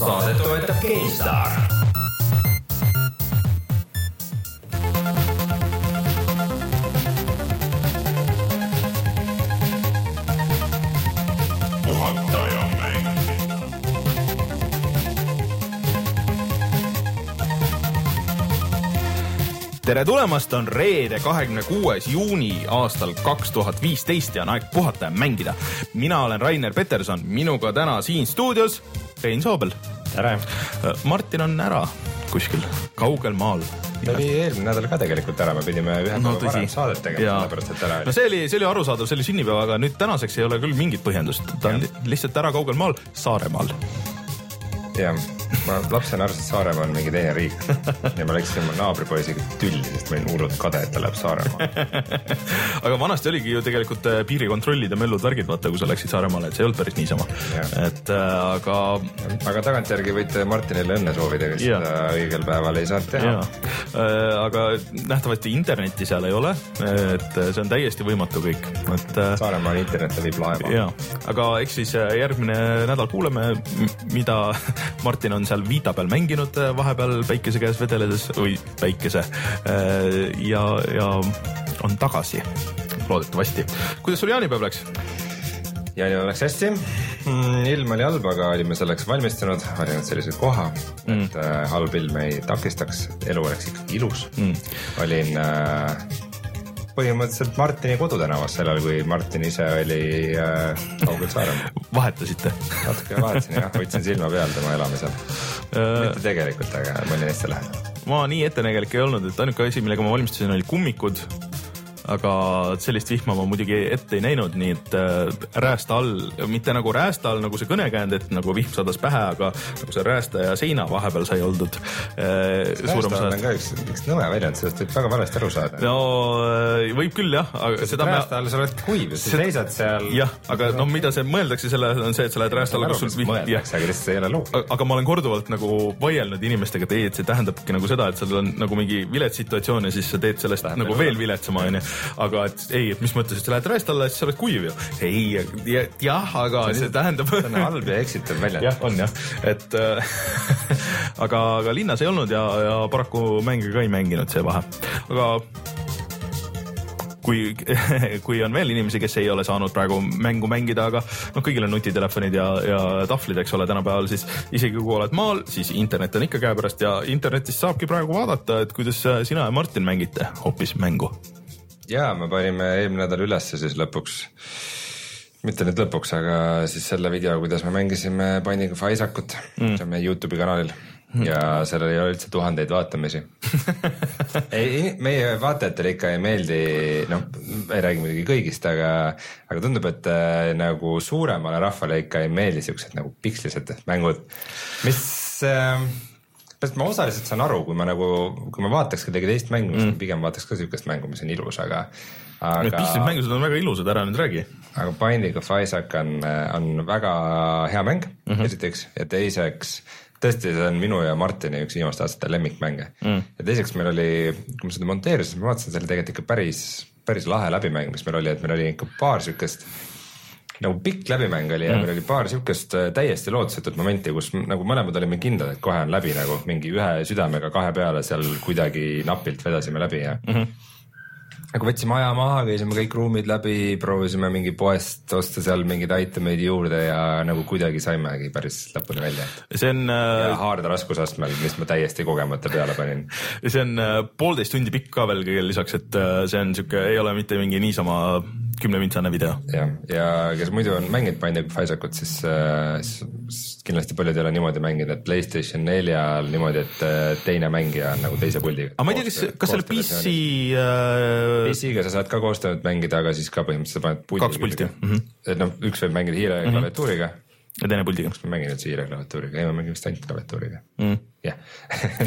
saadet toetab GameStar. tere tulemast, on reede, kahekümne kuues juuni aastal kaks tuhat viisteist ja on aeg puhata ja mängida. mina olen Rainer Peterson, minuga täna siin stuudios Rein Soobel. Tere! Martin on ära kuskil kaugel maal. ta oli eelmine nädal ka tegelikult ära, me pidime ühe no, päeva varem saadet tegema, sellepärast et ära oli. no see oli, see oli arusaadav, see oli sünnipäev, aga nüüd tänaseks ei ole küll mingit põhjendust, ta on lihtsalt ära kaugel maal, Saaremaal. jah ma lapsena arvasin, et Saaremaa on mingi teine riik ja ma läksin oma naabripoisiga tülli, sest ma olin hullult kade, et ta läheb Saaremaale aga vanasti oligi ju tegelikult äh, piirikontrollid ja möllud värgid, vaata, kui sa läksid Saaremaale, et see ei olnud päris niisama. et äh, aga. aga tagantjärgi võite Martinile õnne soovida, kes seda õigel päeval ei saanud teha. Äh, aga nähtavasti internetti seal ei ole, et see on täiesti võimatu kõik, et. Saaremaal internet levib laeva. aga eks siis järgmine nädal kuuleme, mida Martin on on seal Vita peal mänginud äh, vahepeal päikese käes vedeledes või päikese äh, ja, ja on tagasi loodetavasti. kuidas sul jaanipäev läks? jaanipäev läks hästi mm,. ilm oli halb, aga olime selleks valmistunud, valinud sellise koha mm., et äh, halb ilm ei takistaks, elu oleks ikkagi ilus mm.. olin äh, põhimõtteliselt Martini kodutänavas sellal, kui Martin ise oli äh, kaugel Saaremaal. vahetasite? natuke vahetasin jah, hoidsin silma peal tema elamisel äh.... mitte tegelikult, aga ma olin hästi lähedal. ma nii ettenägelik ei olnud, et ainuke asi, millega ma valmistusin, olid kummikud aga sellist vihma ma muidugi ette ei näinud, nii et äh, räästa all, mitte nagu räästa all nagu see kõnekäänd, et nagu vihm sadas pähe, aga nagu see räästa ja seina vahepeal sai oldud äh,. all on ka üks, üks nõme väljend, sellest võib väga valesti aru saada. no äh, võib küll jah, aga seda räästa all sa oled kuiv, sa seisad seal. jah, aga no mida see mõeldakse selle, on see, et sa lähed räästa alla, kus sul vihm. mõeldakse, aga lihtsalt see ei ole loog. aga ma olen korduvalt nagu vaielnud inimestega, et ei, et see tähendabki nagu seda, et sul on nagu mingi vilets situatsioon ja siis sa teed sellest Tähendab nagu veel viletsama, onju aga et ei, et mis mõttes, et sa lähed rajast alla, siis sa oled kuiv ju. ei, jah, aga see, see tähendab. see on halb ja eksitav väljend. jah, on jah, et äh, aga, aga linnas ei olnud ja, ja paraku mänge ka ei mänginud see vahe, aga kui, kui on veel inimesi, kes ei ole saanud praegu mängu mängida, aga noh, kõigil on nutitelefonid ja, ja tahvlid, eks ole, tänapäeval siis isegi kui oled maal, siis internet on ikka käepärast ja internetist saabki praegu vaadata, et kuidas sina ja Martin mängite hoopis mängu ja me panime eelmine nädal ülesse siis lõpuks, mitte nüüd lõpuks, aga siis selle video, kuidas me mängisime Binding of Isaacut mm., see on meie Youtube'i kanalil mm. ja sellel ei ole üldse tuhandeid vaatamisi ei, meie vaatajatele ikka ei meeldi, noh, ei räägi muidugi kõigist, aga, aga tundub, et äh, nagu suuremale rahvale ikka ei meeldi siuksed nagu pikslised mängud, mis äh, sest ma osaliselt saan aru, kui ma nagu, kui ma vaataks kedagi teist mängu mm., siis pigem vaataks ka siukest mängu, mis on ilus, aga, aga. Need piksed mängused on väga ilusad, ära nüüd räägi. aga Binding of Isaac on, on väga hea mäng mm, -hmm. esiteks, ja teiseks tõesti, see on minu ja Martini üks viimaste aastate lemmikmänge mm. ja teiseks meil oli, kui ma seda monteerisin, ma vaatasin, see oli tegelikult ikka päris, päris lahe läbimäng, mis meil oli, et meil oli ikka paar siukest nagu pikk läbimäng oli ja mm. meil oli paar siukest äh, täiesti lootusetut momenti, kus nagu mõlemad olime kindlad, et kohe on läbi nagu mingi ühe südamega kahe peale seal kuidagi napilt vedasime läbi ja mm. -hmm aga võtsime aja maha, käisime kõik ruumid läbi, proovisime mingi poest osta seal mingeid itemeid juurde ja nagu kuidagi saimegi päris lõpuni välja. see on äh.... ja haarde raskusastmel, mis ma täiesti kogemata peale panin. see on äh, poolteist tundi pikk ka veel kõigele lisaks, et see on siuke, ei ole mitte mingi niisama kümnemintsane video. jah, ja kes muidu on mänginud Binding of Isaacut, siis, äh, siis kindlasti paljud ei ole niimoodi mänginud, et Playstation neljal niimoodi, et äh, teine mängija on nagu teise puldiga. aga ma ei tea, kas, kas selle PC äh.... PC-ga sa saad ka koostööd mängida, aga siis ka põhimõtteliselt sa paned puldi. kaks pulti mm. -hmm. et noh, üks võib mängida hiire mm -hmm. klaviatuuriga ja teine puldiga. kas ma mängin üldse hiire klaviatuuriga? ei, ma mängin vist ainult klaviatuuriga mm.. jah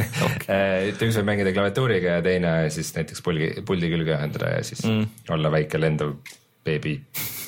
et üks võib mängida klaviatuuriga ja teine siis näiteks pulgi, puldi külge ühendada ja siis mm. olla väike lendav beebi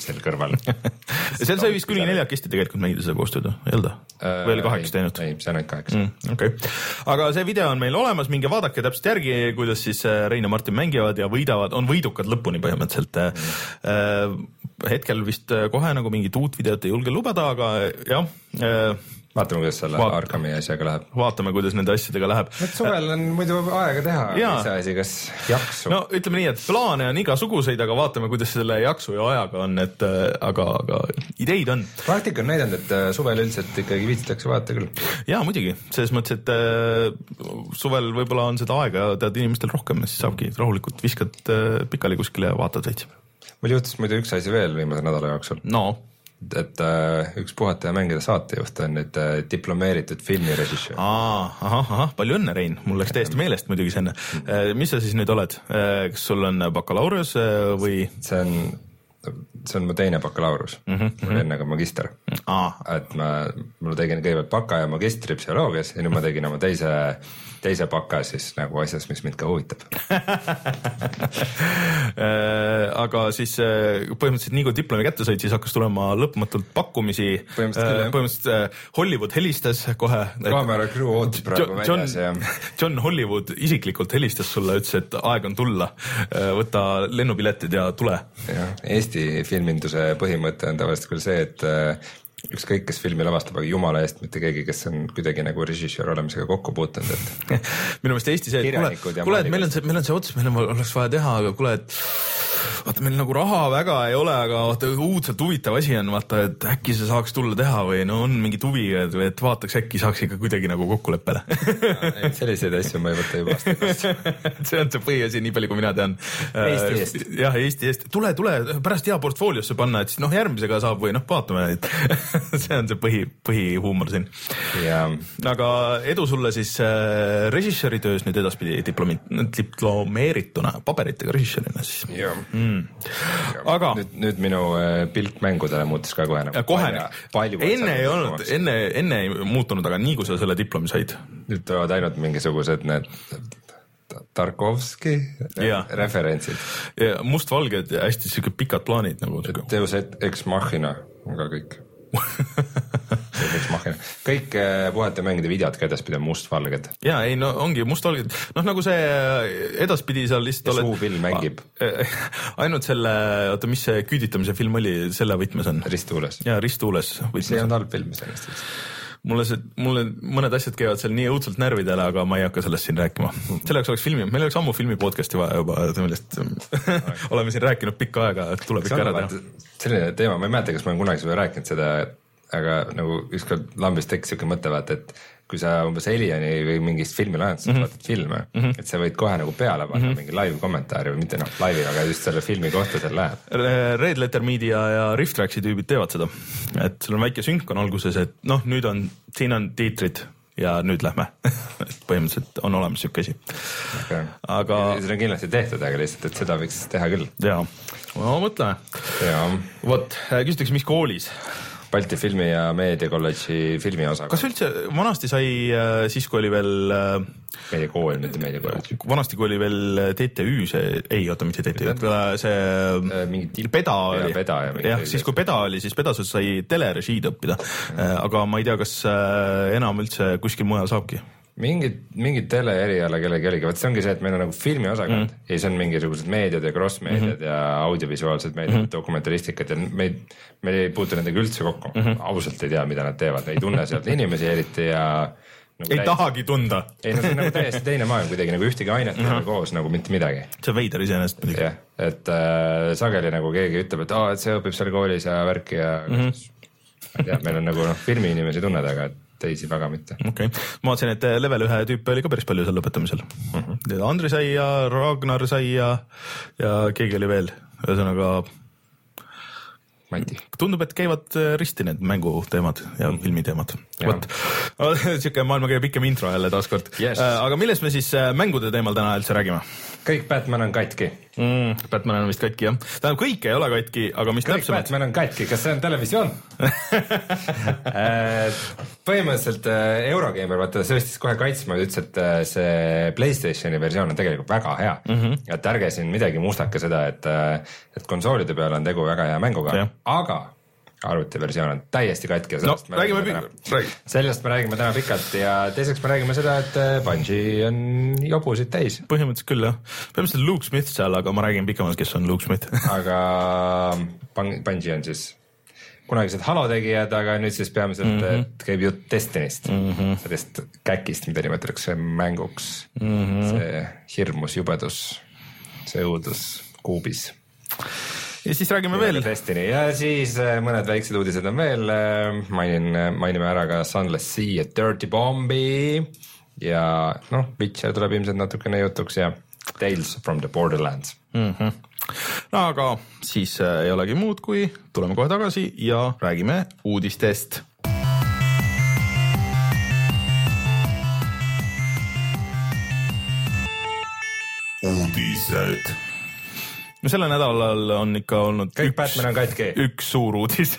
seal kõrval seal sai vist kuni neljakesti tegelikult mängida seda koostööd, ei olnud äh,? või oli kahekesi teinud? ei, see on ainult kaheksa mm,. okei okay., aga see video on meil olemas, minge vaadake täpselt järgi, kuidas siis äh, Rein ja Martin mängivad ja võidavad, on võidukad lõpuni põhimõtteliselt mm.. hetkel vist kohe nagu mingit uut videot ei julge lubada, aga jah vaatame, kuidas selle Vaat- Arkami asjaga läheb. vaatame, kuidas nende asjadega läheb. et suvel on muidu aega teha Jaa. iseasi, kas jaksu no ütleme nii, et plaane on igasuguseid, aga vaatame, kuidas selle jaksu ja ajaga on, et äh, aga, aga ideid on. praktika on näidanud, et äh, suvel üldiselt ikkagi viitsitakse vaadata küll. ja muidugi, selles mõttes, et äh, suvel võib-olla on seda aega tead inimestel rohkem, siis saabki rahulikult viskad äh, pikali kuskile ja vaatad veits. mul juhtus muidu üks asi veel viimase nädala jooksul, no et äh, üks puhata ja mängida saatejuht on nüüd äh, diplomeeritud filmirežissöör. Ahah, ahah, palju õnne, Rein, mul läks täiesti meelest muidugi see enne. mis sa siis nüüd oled, kas sul on bakalaureus äh, või? see on, see on mu teine bakalaureus mm, -hmm. mul oli enne ka magister. aa, et ma, mul tegin kõigepealt baka ja magistri psühholoogias ja nüüd ma tegin oma teise, teise baka siis nagu asjas, mis mind ka huvitab. Äh, aga siis äh, põhimõtteliselt nii kui diplomi kätte said, siis hakkas tulema lõpmatult pakkumisi. Põhimõtteliselt jah. põhimõtteliselt äh, Hollywood helistas kohe. kaamera crew ootas praegu John väljas ja, John Hollywood isiklikult helistas sulle, ütles, et aeg on tulla, võta lennupiletid ja tule. jah, Eesti filminduse põhimõte on tavaliselt küll see, et äh, ükskõik, kes filmi lavastab, aga jumala eest mitte keegi, kes on kuidagi nagu režissöör olemisega kokku puutunud, et minu meelest Eesti see, et kuule kuule, et meil on see, meil on see ots, meil on, oleks vaja teha, aga kuule, et vaata, meil nagu raha väga ei ole, aga vaata õudselt huvitav asi on, vaata, et äkki see saaks tulla teha või no on mingit huvi, et vaataks, äkki saaks ikka kuidagi nagu kokkuleppele selliseid asju ma ei võta juba aastaid see on see põhiasi, nii palju kui mina tean. Eesti eest. jah, Eesti eest, tule, tule pärast hea portfooliosse panna, et siis noh, järgmisega saab või noh, vaatame, see on see põhi, põhihuumor siin. ja aga edu sulle siis äh, režissööri töös nüüd edaspidi diplomi, diplomeerituna paberitega režissöörina siis ja mm.. aga nüüd, nüüd minu äh, pilk mängudele muutus ka kohe nagu ja kohe enne ei olnud, enne, enne ei muutunud, aga nii kui sa selle diplomi said, nüüd tulevad ainult mingisugused need Tarkovski Jaa. referentsid. mustvalged ja hästi siuke pikad plaanid nagu. Deus Ex Machina on ka kõik. Ex Machina, kõik äh, puhata mängida videod ka edaspidi on mustvalged. ja ei no ongi mustvalged, noh nagu see edaspidi seal lihtsalt Ja suupill mängib.. ainult selle, oota, mis see küüditamise film oli, selle võtmes on? risttuules. ja Risttuules see ei olnud halb film iseenesest. Mulle see, mulle mõned asjad käivad seal nii õudselt närvidele, aga ma ei hakka sellest siin rääkima. selle jaoks oleks filmi, meil oleks ammu filmi podcast'i vaja juba, millest oleme siin rääkinud pikka aega, tuleb ikka ära teha. selline teema, ma ei mäleta, kas ma olen kunagi sulle rääkinud seda, aga nagu ükskord lambis tekkis siuke mõte, vaata, et kui sa umbes Helioni või mingist filmilahendusest mm -hmm. vaatad filme mm, -hmm. et sa võid kohe nagu peale panna mm -hmm. mingi live kommentaari või mitte noh, laivi, aga just selle filmi kohta seal läheb. Red Letter Media ja Riff Tracksi tüübid teevad seda, et sul on väike sünk on alguses, et noh, nüüd on, siin on tiitrid ja nüüd lähme. et põhimõtteliselt on olemas siuke asi, aga see on kindlasti tehtud, aga lihtsalt, et seda võiks teha küll. ja, no mõtleme, vot küsitakse, mis koolis, Balti Filmi ja Meediakolledži filmiosakond, kas üldse vanasti sai äh, siis, kui oli veel äh, meie kool, mitte Meediakolledž. vanasti, kui oli veel TTÜ see, ei oota, mitte TTÜ, see mingi Peda ja oli, jah, siis kui Peda oli, siis Pedasus sai telerežiid õppida, aga ma ei tea, kas äh, enam üldse kuskil mujal saabki. mingid, mingid teleeriala kellelgi oligi, vot see ongi see, et meil on nagu filmiosakond mm. ja siis on mingisugused meediad ja cross-meediad mm -hmm. ja audiovisuaalsed meediad mm, -hmm. dokumentaristikat ja me ei, me ei puutu nendega üldse kokku mm, -hmm. ausalt ei tea, mida nad teevad, ei tunne sealt inimesi eriti ja nagu ei tahagi tunda, ei no see on nagu täiesti teine maailm kuidagi nagu ühtegi ainet ei ole koos nagu mitte midagi. see on veider iseenesest muidugi. jah, et äh, sageli nagu keegi ütleb, et aa, et see õpib seal koolis ja värki ja mm. -hmm. ma ei tea, meil on nagu noh, filmiinimesi tunned, aga teisi väga mitte. okei okay., ma vaatasin, et level ühe tüüpe oli ka päris palju seal lõpetamisel mm. -hmm. Andri sai ja Ragnar sai ja, ja keegi oli veel, ühesõnaga Mati. tundub, et käivad äh, risti need mänguteemad ja filmiteemad. Jah. vot, siuke maailma kõige pikem intro jälle taaskord Yes. Äh, aga millest me siis mängude teemal täna üldse räägime kõik Batman on katki. mm,? Batman on vist katki jah, tähendab kõik ei ole katki, aga mis kõik täpsemalt? Batman on katki, kas see on televisioon põhimõtteliselt äh, Eurogeimer, vaata, sõistis kohe kaitsma ja ütles, et äh, see Playstationi versioon on tegelikult väga hea mm. -hmm. et ärge siin midagi mustake seda, et, et konsoolide peal on tegu väga hea mänguga aga arvutiversioon on täiesti katki ja no sellest me räägime räägime, täna. sellest me räägime täna pikalt ja teiseks me räägime seda, et äh, Bungi on jobusid täis, põhimõtteliselt küll jah, põhimõtteliselt Luke Smith seal, aga ma räägin pikemalt, kes on Luke Smith aga Bun- Bungi on siis kunagised Halo tegijad, aga nüüd siis peamiselt mm. -hmm. käib jutt Destiny'st mm, -hmm. sellest käkist, mida nimetatakse mänguks mm. -hmm. see hirmus jubedus, see õudus kuubis. Ja siis räägime veel, Destiny ja siis äh, mõned väiksed uudised on veel, mainin, mainime ära ka Sunless Sea ja Dirty Bombi ja noh, Witcher tuleb ilmselt natukene jutuks ja Tales from the Borderlands. no aga siis äh, ei olegi muud, kui tuleme kohe tagasi ja räägime uudistest. uudised. No sellel nädalal on ikka olnud kõik Batman on katki. üks suur uudis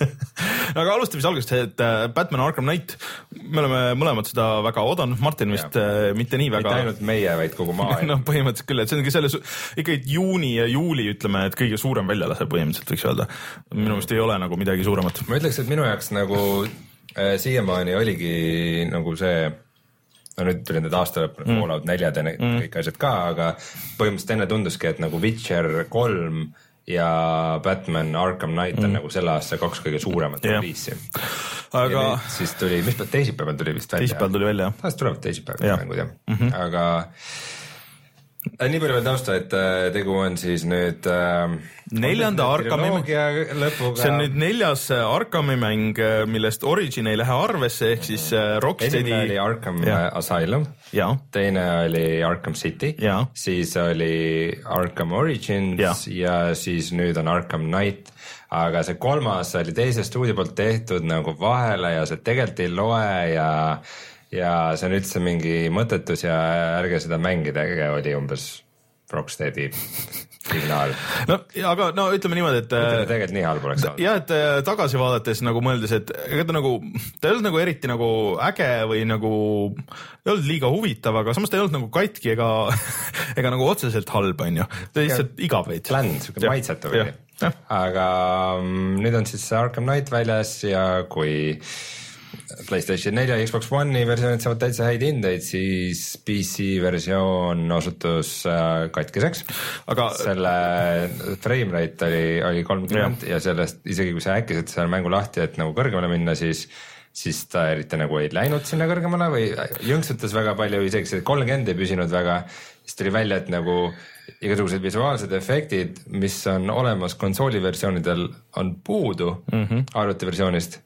aga alustame siis algusest, et äh, Batman Arkham Knight, me oleme mõlemad seda väga oodanud, Martin vist äh, mitte nii mitte väga. ainult meie, vaid kogu maailm noh, põhimõtteliselt küll, et see ongi selle, ikkagi juuni ja juuli ütleme, et kõige suurem väljalase põhimõtteliselt võiks öelda. minu meelest ei ole nagu midagi suuremat. ma ütleks, et minu jaoks nagu äh, siiamaani oligi nagu see, no nüüd tuli need aasta lõpp mm., Fallout neljad ja need mm. kõik asjad ka, aga põhimõtteliselt enne tunduski, et nagu Witcher kolm ja Batman Arkham Knight mm. on nagu selle aasta kaks kõige suuremat Jah. reliisi. aga siis tuli, mis päev, teisipäeval tuli vist välja. teisipäeval tuli välja jah. tavaliselt tulevad teisipäeval Jah. mängud jah mm, -hmm. aga nii palju veel tausta, et äh, tegu on siis nüüd äh, Neljanda lõpuga. see on nüüd neljas äh, Arkhami mäng, millest Origin ei lähe arvesse, ehk siis äh, Rocksteadi esimene oli Arkham Jah. Asylum, ja, teine oli Arkham City siis oli Arkham Origins ja. Ja siis nüüd on Arkham Knight. aga see kolmas oli teise stuudio poolt tehtud nagu vahele ja see tegelikult ei loe ja, ja see on üldse mingi mõttetus ja ärge seda mängige, oli umbes Rocksteadi signaal. no aga no ütleme niimoodi, et äh, tegelikult nii halb oleks olnud. ja et äh, tagasi vaadates nagu mõeldes, et ega ta nagu, ta ei olnud nagu eriti nagu äge või nagu ei olnud liiga huvitav, aga samas ta ei olnud nagu katki ega, ega nagu otseselt halb, onju. ta lihtsalt igav veits. bland, siuke maitsetu Jah.. aga mm, nüüd on siis Arkham Knight väljas ja kui Playstation nelja ja Xbox One'i versioonid saavad täitsa häid hindeid, siis PC versioon osutus äh, katkiseks. aga selle frame rate oli, oli kolmkümmend ja sellest isegi kui sa häkkisid selle mängu lahti, et nagu kõrgemale minna, siis siis ta eriti nagu ei läinud sinna kõrgemale või jõnksutas väga palju, isegi see kolmkümmend ei püsinud väga. siis tuli välja, et nagu igasugused visuaalsed efektid, mis on olemas konsooli versioonidel, on puudu mm -hmm. arvutiversioonist.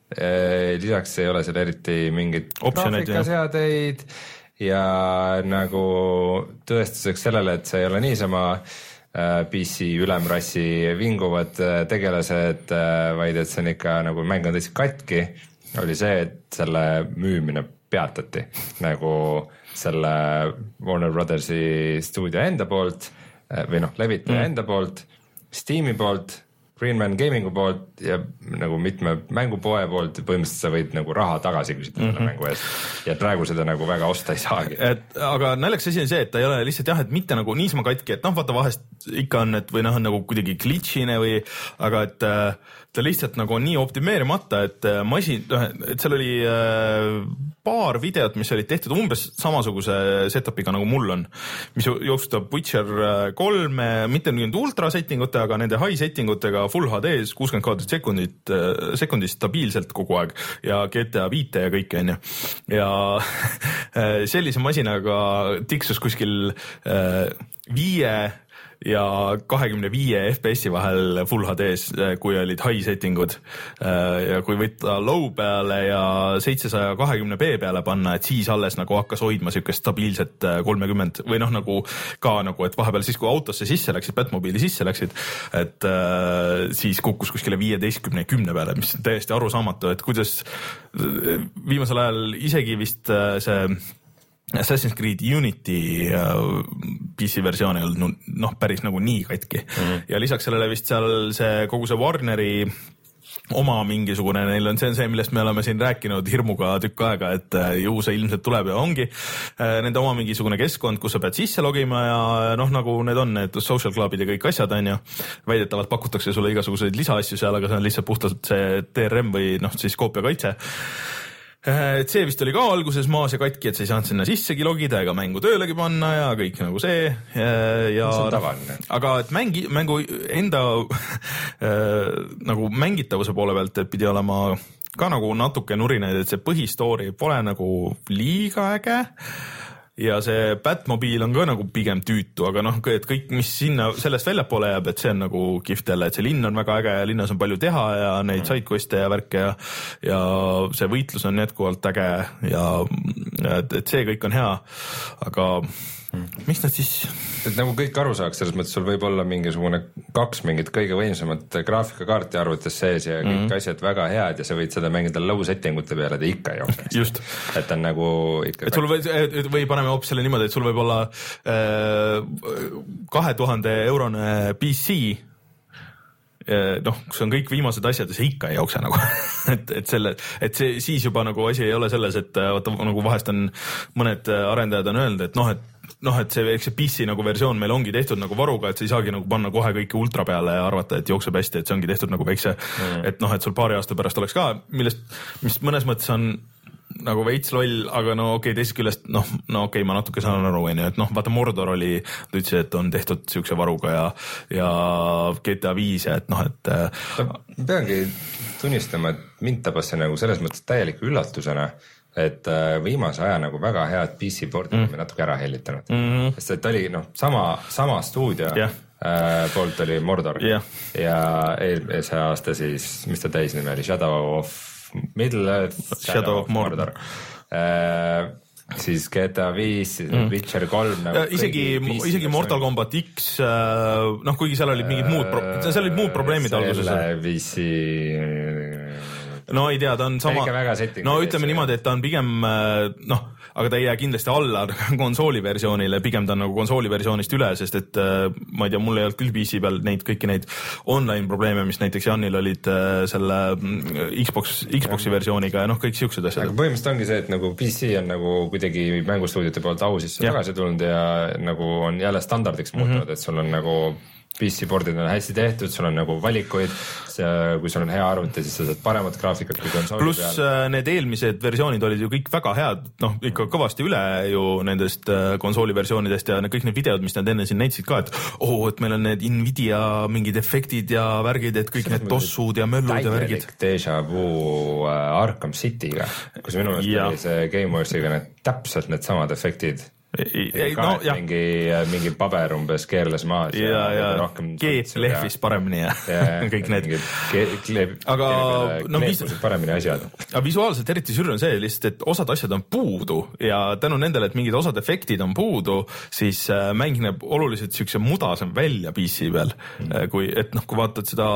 lisaks ei ole seal eriti mingeid graafikaseadeid ja nagu tõestuseks sellele, et see ei ole niisama äh, PC ülemrassi vinguvad äh, tegelased, vaid et see on ikka nagu mäng on tõesti katki, oli see, et selle müümine peatati nagu selle Warner Brothersi stuudio enda poolt äh, või noh, levitaja mm. enda poolt, Steam'i poolt, Greenman Gamingu poolt ja nagu mitme mängupoe poolt põhimõtteliselt sa võid nagu raha tagasi küsida selle mm -hmm. mängu eest. ja praegu seda nagu väga osta ei saagi. et aga naljakas asi on see, et ta ei ole lihtsalt jah, et mitte nagu niisama katki, et noh, vaata vahest ikka on, et või noh, on nagu kuidagi glitch'ine või, aga et äh, ta lihtsalt nagu on nii optimeerimata, et äh, masin, noh, et seal oli äh, paar videot, mis olid tehtud umbes samasuguse setup'iga nagu mul on, mis jo- jooksutab Witcher äh, kolme, mitte nüüd ultra setting utega, aga nende high setting utega full HD-s kuuskümmend kaadrit sekundit, sekundis stabiilselt kogu aeg ja GTA viite ja kõike onju. ja sellise masinaga tiksus kuskil viie ja kahekümne viie FPS-i vahel full HD-s, kui olid high setting ud. ja kui võtta low peale ja seitsesaja kahekümne B peale panna, et siis alles nagu hakkas hoidma siukest stabiilset äh, kolmekümmend või noh, nagu ka nagu, et vahepeal siis, kui autosse sisse läksid, Batmobiili sisse läksid, et äh, siis kukkus kuskile viieteistkümne kümne peale, mis on täiesti arusaamatu, et kuidas äh, viimasel ajal isegi vist äh, see Assassin's Creed Unity äh, PC versioon ei olnud noh, päris nagu nii katki mm. -hmm. ja lisaks sellele vist seal see kogu see Warneri oma mingisugune, neil on, see on see, millest me oleme siin rääkinud hirmuga tükk aega, et äh, ju see ilmselt tuleb ja ongi äh, nende oma mingisugune keskkond, kus sa pead sisse logima ja noh, nagu need on need social club'id ja kõik asjad, on ju. väidetavalt pakutakse sulle igasuguseid lisaasju seal, aga see on lihtsalt puhtalt see DRM või noh, siis koopiakaitse et see vist oli ka alguses maas ja katki, et sa ei saanud sinna sissegi logida ega mängu töölegi panna ja kõik nagu see ja, ja see aga et mängi, mängu enda äh, nagu mängitavuse poole pealt, et pidi olema ka nagu natuke nurinaid, et see põhistoori pole nagu liiga äge ja see Batmobiil on ka nagu pigem tüütu, aga noh, et kõik, mis sinna sellest väljapoole jääb, et see on nagu kihvt jälle, et see linn on väga äge ja linnas on palju teha ja neid mm. sidequest'e ja värke ja ja see võitlus on jätkuvalt äge ja et, et see kõik on hea, aga miks nad siis? et nagu kõik aru saaks, selles mõttes sul võib olla mingisugune kaks mingit kõige võimsamat graafikakaarti arvutis sees ja kõik mm -hmm. asjad väga head ja sa võid seda mängida low setting ute peale, ta ikka ei jookse. et on nagu ikka. et sul või, või paneme hoopis selle niimoodi, et sul võib olla äh, kahe tuhande eurone PC noh, kus on kõik viimased asjad ja see ikka ei jookse nagu et, et selle, et see siis juba nagu asi ei ole selles, et vaata nagu vahest on mõned arendajad on öelnud, et noh, et noh, et see, eks see PC nagu versioon meil ongi tehtud nagu varuga, et sa ei saagi nagu panna kohe kõike ultra peale ja arvata, et jookseb hästi, et see ongi tehtud nagu väikse mm., et noh, et sul paari aasta pärast oleks ka, millest, mis mõnes mõttes on nagu veits loll, aga no okei okay,, teisest küljest noh, no okei okay,, ma natuke saan aru, onju, et noh, vaata Mordor oli, ta ütles, et on tehtud siukse varuga ja, ja GTA viis ja et noh, et no,. peangi tunnistama, et mind tabas see nagu selles mõttes täieliku üllatusena et äh, viimase aja nagu väga head PC board'id mm. natuke ära hellitanud mm, -hmm. sest et oli noh, sama, sama stuudio yeah. äh, poolt oli Mordor yeah. ja eelmise aasta siis, mis ta täisnimi oli, Shadow of Middle Earth. Shadow of Mordor äh, siis GTA viis mm., Witcher kolm nagu. isegi, isegi Mortal Combat X, äh, noh, kuigi seal olid mingid muud, seal olid muud probleemid alguses. selle PC no ei tea, ta on sama, no ütleme niimoodi, et ta on pigem äh, noh, aga ta ei jää kindlasti alla konsooli versioonile, pigem ta on nagu konsooli versioonist üle, sest et äh, ma ei tea, mul ei olnud küll PC peal neid kõiki neid online probleeme, mis näiteks Janil olid äh, selle mm, Xbox, Xbox'i versiooniga ja noh, kõik siuksed asjad. aga põhimõtteliselt ongi see, et nagu PC on nagu kuidagi mängustuudiote poolt au sisse tagasi tulnud ja nagu on jälle standardiks muutunud mm, -hmm. et sul on nagu PC board'id on hästi tehtud, sul on nagu valikuid, kui sul on hea arvuti, siis sa saad paremat graafikat kui konsooli peal. pluss äh, need eelmised versioonid olid ju kõik väga head, noh ikka kõvasti üle ju nendest äh, konsooli versioonidest ja kõik need videod, mis nad enne siin näitasid ka, et oo oh,, et meil on need Nvidia mingid efektid ja värgid, et kõik need tossud ja möllud ja värgid. Deja vu äh, Arkham City'ga, kus minu meelest oli see Gameworksiga need täpselt needsamad efektid no mingi, mingi paber umbes keerles maas ja, ja, ja rohkem. G lehvis paremini ja, ja kõik need. aga no vis-. paremini asjad. aga visuaalselt eriti sürr on see lihtsalt, et osad asjad on puudu ja tänu nendele, et mingid osad efektid on puudu, siis äh, mäng näeb oluliselt siukse mudasem välja PC peal mm.. kui, et noh, kui vaatad seda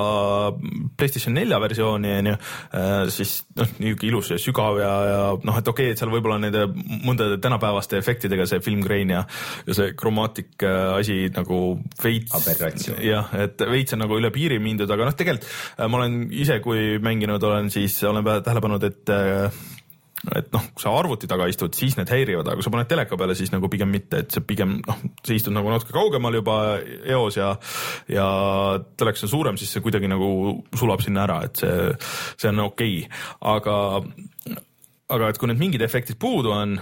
PlayStation nelja versiooni onju, äh, siis noh, niisugune ilus ja sügav ja, ja noh, et okei okay,, et seal võib-olla nende mõndade tänapäevaste efektidega see film grain ja, ja see kromaatik äh, asi nagu veits. jah, et veits on nagu üle piiri mindud, aga noh, tegelikult äh, ma olen ise, kui mänginud olen, siis olen tähele pannud, et äh, et noh, kui sa arvuti taga istud, siis need häirivad, aga kui sa paned teleka peale, siis nagu pigem mitte, et see pigem noh, sa istud nagu natuke kaugemal juba eos ja ja telekas on suurem, siis see kuidagi nagu sulab sinna ära, et see, see on okei okay., aga aga et kui need mingid efektid puudu on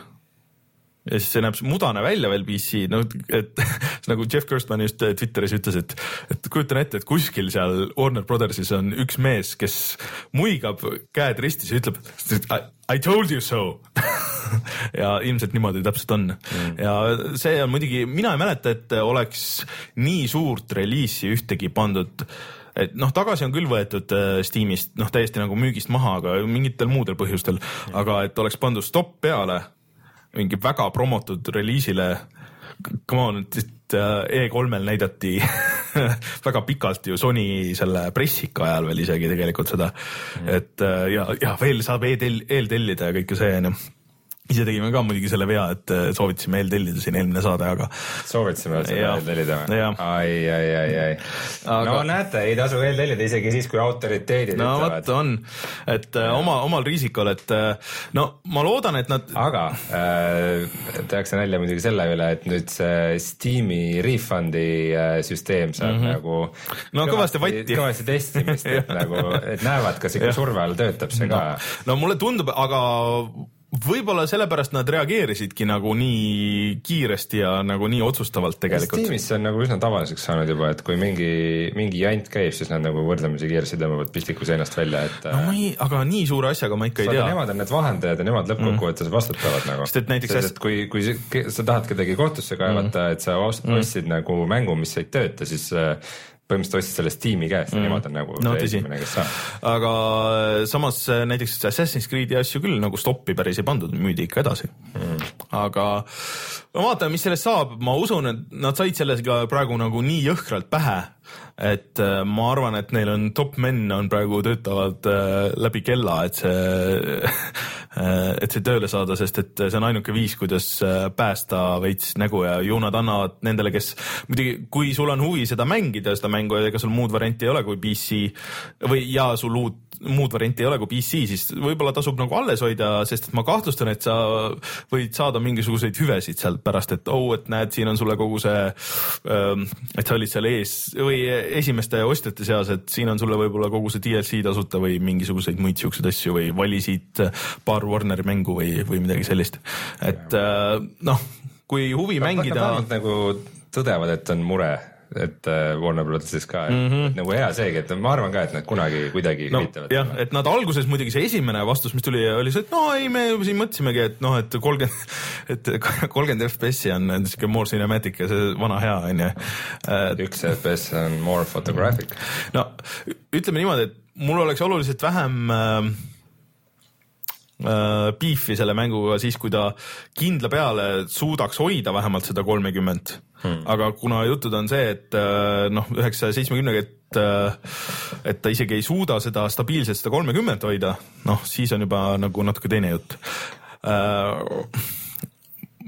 ja siis see näeb mudane välja veel PC, no et nagu Jeff Gerstmann just äh, Twitteris ütles, et, et kujutan ette, et kuskil seal Warner Brothersis on üks mees, kes muigab käed ristis ja ütleb I, told you so. Ja ilmselt niimoodi täpselt on. Mm. ja see on muidugi, mina ei mäleta, et oleks nii suurt reliisi ühtegi pandud. Et noh, tagasi on küll võetud äh, Steamist noh, täiesti nagu müügist maha, aga mingitel muudel põhjustel, aga et oleks pandud stopp peale mingi väga promotud reliisile. Come on, et äh, E3-l näidati väga pikalt ju Sony selle pressika ajal veel isegi tegelikult seda mm., et äh, ja, ja veel saab e-tell-, eeltellida ja kõike see onju ise tegime ka muidugi selle vea, et äh, soovitasime eeltellida siin eelmine saade, aga soovitasime eeltellida või ai, ai, ai, ai Aga- no näete, ei tasu eeltellida isegi siis, kui autoriteedid no vot ütlevad. on, et äh, oma, omal riisikul, et äh, no ma loodan, et nad aga äh, tehakse nalja muidugi selle üle, et nüüd see Steam'i refund'i süsteem saab mm -hmm. nagu. No kõvasti vatti. kõvasti testimist, et nagu, et näevad, kas ikka surve all töötab see ka. no mulle tundub, aga võib-olla sellepärast nad reageerisid nagu nii kiiresti ja nagu nii otsustavalt tegelikult. Steamis see on nagu üsna tavaliseks saanud juba, et kui mingi, mingi jant käib, siis nad nagu võrdlemisi kiiresti tõmbavad pistiku seinast välja, et no ma ei, aga nii suure asjaga ma ikka ei tea. nemad on need vahendajad ja nemad lõppkokkuvõttes vastutavad nagu. Sest et näiteks et kui, kui sa- tahad kedagi kohtusse kaevata, et sa ost- ostsid nagu mängu, mis ei tööta, siis äh, põhimõtteliselt ostsid selle Steam'i käest ja nemad on nagu No esimene, kes saab. aga samas äh, näiteks Assassin's Creed'i asju küll nagu stoppi päris ei pandud, müüdi ikka edasi mm.. aga no vaatame, mis sellest saab, ma usun, et nad said sellega praegu nagu nii jõhkralt pähe, et äh, ma arvan, et neil on top men on praegu töötavad äh, läbi kella, et see äh, et see tööle saada, sest et see on ainuke viis, kuidas päästa veits nägu ja ju nad annavad nendele, kes muidugi, kui sul on huvi seda mängida, seda mängu ega sul muud varianti ei ole kui PC või ja sul uut muud varianti ei ole kui PC, siis võib-olla tasub nagu alles hoida, sest et ma kahtlustan, et sa võid saada mingisuguseid hüvesid sealt pärast, et oh, et näed, siin on sulle kogu see, et sa olid seal ees või esimeste ostjate seas, et siin on sulle võib-olla kogu see DLC tasuta või mingisuguseid muid siukseid asju või valisid paar Warneri mängu või, või midagi sellist. et äh, noh, kui huvi mängida nagu tõdevad, et on mure, et äh, Warner Brothersis ka mm, -hmm. nagu hea seegi, et ma arvan ka, et nad kunagi kuidagi no üritavad jah, et nad alguses muidugi see esimene vastus, mis tuli, oli see, et no ei, me siin mõtlesimegi, et noh, et kolmkümmend, et kolmkümmend FPS-i on siuke more cinematic ja see vana hea on ju. üks FPS on more photographic. no ütleme niimoodi, et mul oleks oluliselt vähem äh, äh, beefi selle mänguga siis, kui ta kindla peale suudaks hoida vähemalt seda kolmekümmet hmm.. aga kuna jutud on see, et äh, noh, üheksasaja seitsmekümnega, et äh, et ta isegi ei suuda seda stabiilselt seda kolmekümmet hoida, noh, siis on juba nagu natuke teine jutt äh,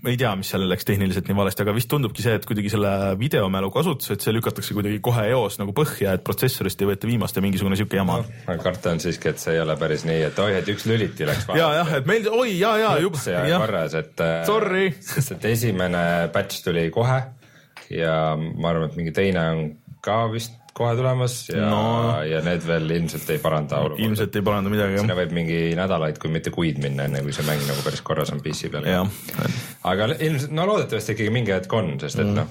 ma ei tea, mis seal läks tehniliselt nii valesti, aga vist tundubki see, et kuidagi selle videomälu kasutus, et see lükatakse kuidagi kohe eos nagu põhja, et protsessorist ei võeta viimast ja mingisugune siuke jama on. aga karta on siiski, et see ei ole päris nii, et oi, et üks lüliti läks ja, jah, et meil, oi ja, ja juba, see jah, korras, et äh, Sorry. sest et esimene batch tuli kohe ja ma arvan, et mingi teine on ka vist kohe tulemas ja no. Ja need veel ilmselt ei paranda olukorda. ilmselt ei paranda midagi sinna jah, võib mingi nädalaid, kui mitte kuid minna, enne kui see mäng nagu päris korras on PC peal. aga ilmselt, no loodetavasti ikkagi mingi hetk on, sest et Mm. noh,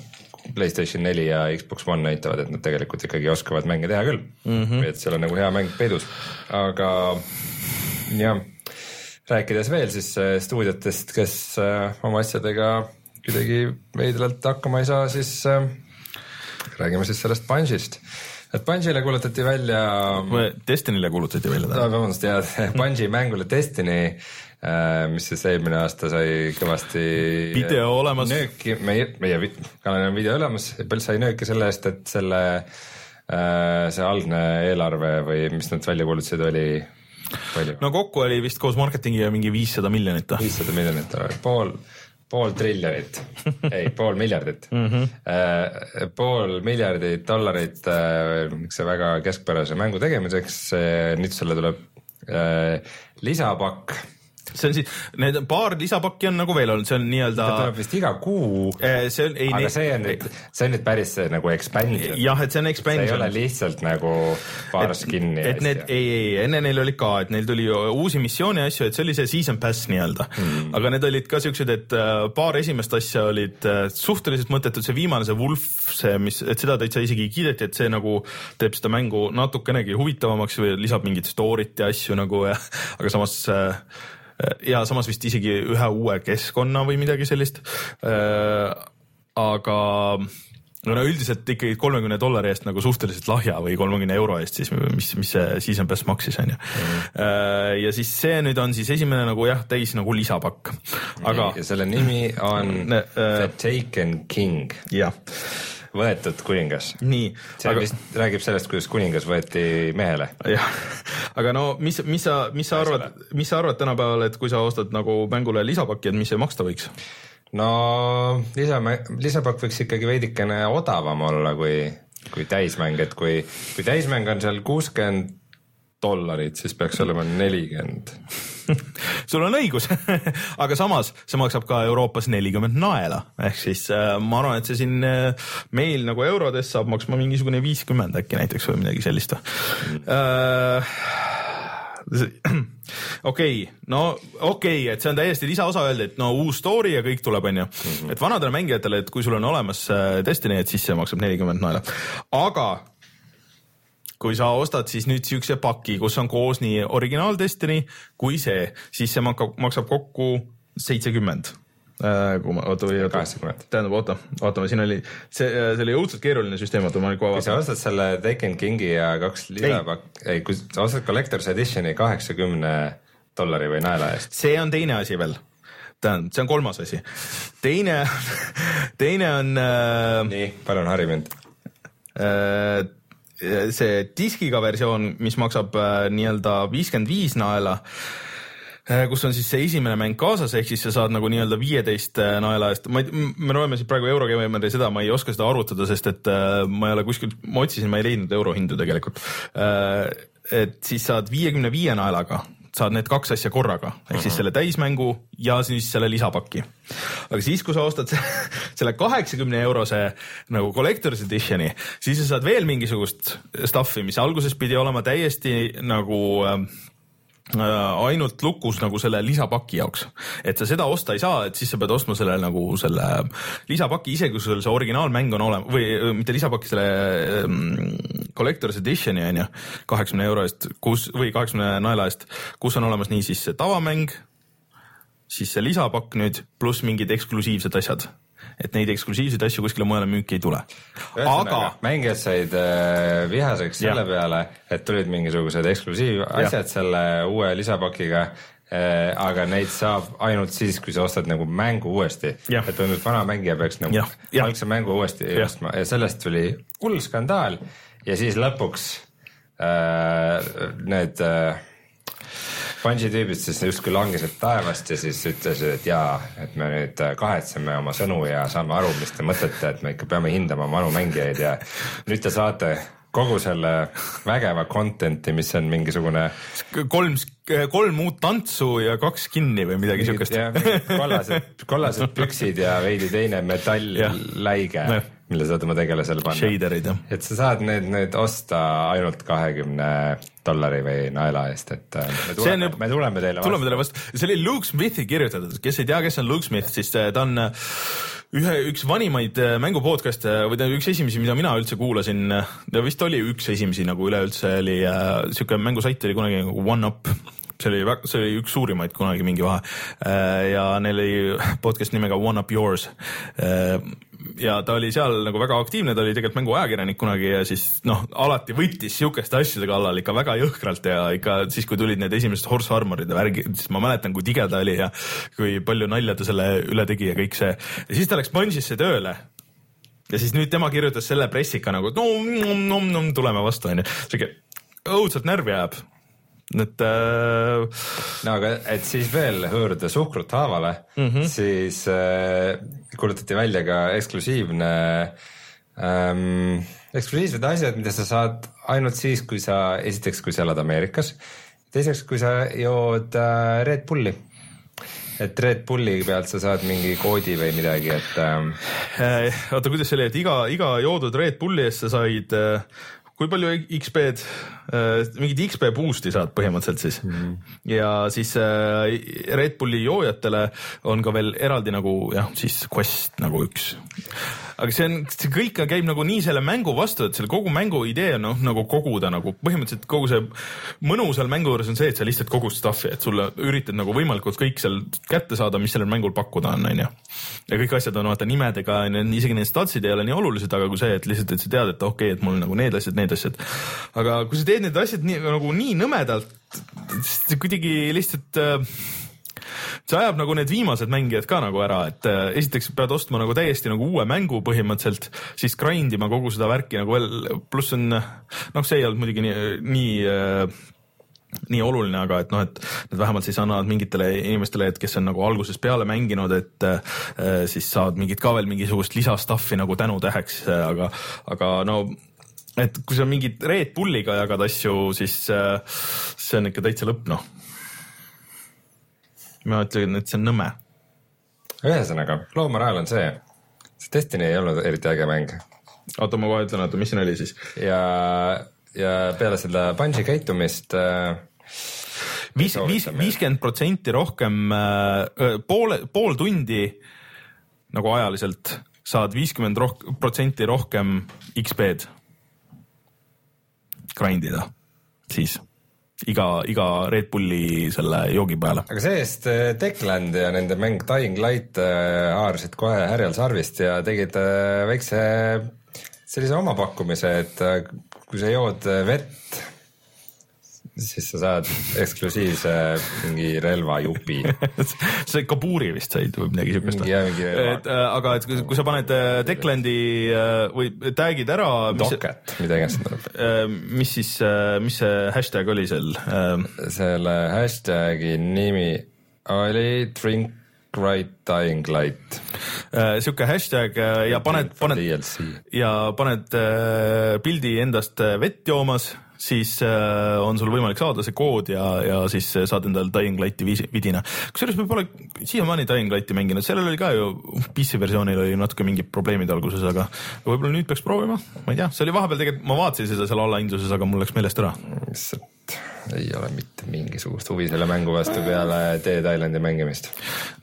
Playstation neli ja Xbox One näitavad, et nad tegelikult ikkagi oskavad mänge teha küll mm. -hmm. et seal on nagu hea mäng peidus, aga jah, rääkides veel siis äh, stuudiotest, kes äh, oma asjadega kuidagi veidralt hakkama ei saa, siis äh, räägime siis sellest Bunge'ist. et Bunge'ile kuulutati välja Destinyle kuulutati välja no, vabandust, jah, Bungi mängule Destiny, mis siis eelmine aasta sai kõvasti Video olemas. nööki, meie, meie kanalil on video olemas, sai nööki selle eest, et selle, see algne eelarve või mis nad välja kuulutasid, oli palju? no kokku oli vist koos marketingiga mingi viissada miljonit või? viissada miljonit pool, pool triljonit, ei pool miljardit mm. -hmm. pool miljardit dollarit äh, niisuguse väga keskpärase mängu tegemiseks, nüüd sulle tuleb äh, lisapakk, see on siis, need paar lisapakki on nagu veel olnud, see on nii-öelda tuleb vist iga kuu, see on, ei, aga see on nüüd, see on nüüd päris see nagu expansion, jah, et see on see ei expansion ole. lihtsalt nagu paar skin'i et need, ei, ei, enne neil oli ka, et neil tuli uusi missioone ja asju, et see oli see season pass nii-öelda mm.. aga need olid ka siuksed, et äh, paar esimest asja olid äh, suhteliselt mõttetud, see viimane, see Wolf, see, mis, et seda täitsa isegi kiideti, et see nagu teeb seda mängu natukenegi huvitavamaks või lisab mingit story't ja asju nagu ja aga samas äh, ja samas vist isegi ühe uue keskkonna või midagi sellist äh,. aga no no üldiselt ikkagi kolmekümne dollari eest nagu suhteliselt lahja või kolmekümne euro eest siis, mis, mis see season pass maksis, onju. ja siis see nüüd on siis esimene nagu jah, täis nagu lisapakk, aga ja selle nimi on Ne- äh, The Taken King. jah, võetud kuningas. nii, see aga... vist räägib sellest, kuidas kuningas võeti mehele. jah, aga no mis, mis sa, mis sa arvad, mis sa arvad tänapäeval, et kui sa ostad nagu mängule lisapaki, et mis see maksta võiks? no lisa, lisapakk võiks ikkagi veidikene odavam olla kui, kui täismäng, et kui, kui täismäng on seal kuuskümmend dollarit, siis peaks olema nelikümmend. sul on õigus, aga samas see maksab ka Euroopas nelikümmend naela, ehk siis äh, ma arvan, et see siin äh, meil nagu eurodes saab maksma mingisugune viiskümmend äkki näiteks või midagi sellist äh. okei, no okei okay,, et see on täiesti lisaosa öelda, et no uus story ja kõik tuleb, onju. et vanadele mängijatele, et kui sul on olemas äh, Destiny, et siis see maksab nelikümmend naela, aga kui sa ostad siis nüüd siukse paki, kus on koos nii originaal Destiny kui see, siis see maksab, maksab kokku seitsekümmend. kui ma, oota või, kaheksakümmend. tähendab, oota, vaatame, siin oli see, see oli õudselt keeruline süsteem, oota ma nüüd kohe kui sa vaatan. ostad selle Taken Kingi ja kaks lisapakk, ei, kui sa ostad Collector's Editioni kaheksakümne dollari või naela eest, see on teine asi veel, tähendab, see on kolmas asi. teine, teine on äh, nii, palun hari mind. äh, see diskiga versioon, mis maksab äh, nii-öelda viiskümmend viis naela äh, kus on siis see esimene mäng kaasas, ehk siis sa saad nagu nii-öelda viieteist äh, naela eest, ma ei, me loeme siit praegu Eurogeimeri seda, ma ei oska seda arvutada, sest et ma ei ole kuskilt, ma otsisin, ma ei leidnud eurohindu tegelikult. Et siis saad viiekümne viie naelaga saad need kaks asja korraga, ehk siis selle täismängu ja siis selle lisapaki. aga siis, kui sa ostad se- selle kaheksakümne eurose nagu collector's edition'i, siis sa saad veel mingisugust stuff'i, mis alguses pidi olema täiesti nagu äh, ainult lukus nagu selle lisapaki jaoks, et sa seda osta ei saa, et siis sa pead ostma selle nagu selle lisapaki, isegi kui sul see originaalmäng on olemas või äh, mitte lisapaki, selle ähm, collector's edition'i on ju, kaheksakümne euro eest, kus või kaheksakümne naela eest, kus on olemas nii siis see tavamäng, siis see lisapakk nüüd pluss mingid eksklusiivsed asjad, et neid eksklusiivseid asju kuskile mujale müüki ei tule. aga, mängijad said äh, vihaseks selle Jah. peale, et tulid mingisugused eksklusiivasjad selle uue lisapakiga äh, aga neid saab ainult siis, kui sa ostad nagu mängu uuesti. Et tundub, vana mängija peaks nagu algse mängu uuesti Jah. ostma ja sellest tuli hull skandaal ja siis lõpuks äh, need äh, Bungi tüübid siis justkui langesid taevast ja siis ütlesid, et jaa, et me nüüd äh, kahetseme oma sõnu ja saame aru, mis te mõtlete, et me ikka peame hindama vanu mängijaid ja nüüd te saate kogu selle vägeva content'i, mis on mingisugune kolm, kolm uut tantsu ja kaks kinni või midagi siukest. kollased, kollased püksid ja veidi teine metallläige mille saad oma tegelasele panna. Et sa saad need nüüd osta ainult kahekümne dollari või naela eest, et äh, me on tuleme, ju- me tuleme teile tuleme teile vastu, see oli Luke Smithi kirjutatud, kes ei tea, kes on Luke Smith, siis äh, ta on äh, ühe, üks vanimaid äh, mängu podcast'e või ta on üks esimesi, mida mina üldse kuulasin. ta vist oli üks esimesi nagu üleüldse oli äh, siuke mängusait oli kunagi nagu One Up see oli väga, see oli üks suurimaid kunagi mingi vahe äh, ja neil oli podcast nimega One Up Yours äh, ja ta oli seal nagu väga aktiivne, ta oli tegelikult mänguajakirjanik kunagi ja siis noh, alati võttis sihukeste asjade kallal ikka väga jõhkralt ja ikka siis, kui tulid need esimesed Horse Armorid ja värgid, siis ma mäletan, kui tige ta oli ja kui palju nalja ta selle üle tegi ja kõik see. ja siis ta läks Bungisse tööle ja siis nüüd tema kirjutas selle pressika nagu no, no, no, no, tuleme vastu onju, siuke õudselt närvi ajab. Et äh, no aga et siis veel hõõruda suhkrut haavale mm. -hmm. siis äh, kuulutati välja ka eksklusiivne ähm,, eksklusiivsed asjad, mida sa saad ainult siis, kui sa, esiteks, kui sa elad Ameerikas, teiseks, kui sa jood äh, Red Bulli. et Red Bulli pealt sa saad mingi koodi või midagi, et ähm, äh, oota, kuidas see oli, et iga, iga joodud Red Bulli eest sa said äh, kui palju XP-d äh,, mingit XP boost'i saad põhimõtteliselt siis mm. -hmm. ja siis äh, Red Bulli joojatele on ka veel eraldi nagu jah, siis quest nagu üks. Aga see on, see kõik käib nagu nii selle mängu vastu, et selle kogu mängu idee on noh, nagu koguda nagu põhimõtteliselt kogu see mõnu seal mängu juures on see, et sa lihtsalt kogud stuff'i, et sulle üritad nagu võimalikult kõik seal kätte saada, mis sellel mängul pakkuda on, onju. ja kõik asjad on vaata nimedega, isegi need statsid ei ole nii olulised, aga kui see, et lihtsalt, et sa tead, et okei okay,, et mul nagu need asjad, need asjad. aga kui sa teed need asjad nii nagu nii nõmedalt, kuidagi lihtsalt äh, see ajab nagu need viimased mängijad ka nagu ära, et äh, esiteks pead ostma nagu täiesti nagu uue mängu põhimõtteliselt, siis grind ima kogu seda värki nagu veel, pluss on noh, see ei olnud muidugi nii, nii äh, nii oluline, aga et noh, et nad vähemalt siis annavad mingitele inimestele, et kes on nagu algusest peale mänginud, et äh, siis saavad mingit ka veel mingisugust lisastuff'i nagu tänutäheks, aga, aga no et kui sa mingit Red Bulliga jagad asju, siis äh, see on ikka täitsa lõpp, noh. Ma ütlen, et see on nõme. ühesõnaga, loo moraal on see, see Destiny ei olnud eriti äge mäng. oota, ma kohe ütlen, oota, mis siin oli siis? ja, ja peale seda Bungi käitumist äh, viis, viis, viiskümmend protsenti rohkem äh,, poole, pool tundi nagu ajaliselt saad viiskümmend roh-, protsenti rohkem XP-d grind ida siis iga, iga Red Bulli selle joogi peale. aga see-eest äh, Techland ja nende mäng Dying Light äh, haarasid kohe härjal sarvist ja tegid äh, väikse sellise omapakkumise, et kui sa jood vett siis sa saad eksklusiivse mingi relvajupi sa Kaburi vist said või midagi siukest. et äh, aga et kui, kui sa paned äh, Declandi äh, või tag'id ära. Docket, mida iganes see tähendab äh,. mis siis äh,, mis see hashtag oli seal äh,? selle hashtag'i nimi oli drink Right Dying Light sihuke hashtag ja paned, paned ja paned pildi endast vett joomas siis äh, on sul võimalik saada see kood ja, ja siis saad endale Dying Lighti vidina. kusjuures me pole siiamaani Dying Lighti mänginud, sellel oli ka ju PC versioonil oli natuke mingid probleemid alguses, aga võib-olla nüüd peaks proovima, ma ei tea, see oli vahepeal tegelikult, ma vaatasin seda seal allahindluses, aga mul läks meelest ära. lihtsalt ei ole mitte mingisugust huvi selle mängu vastu peale Dead Islandi mängimist.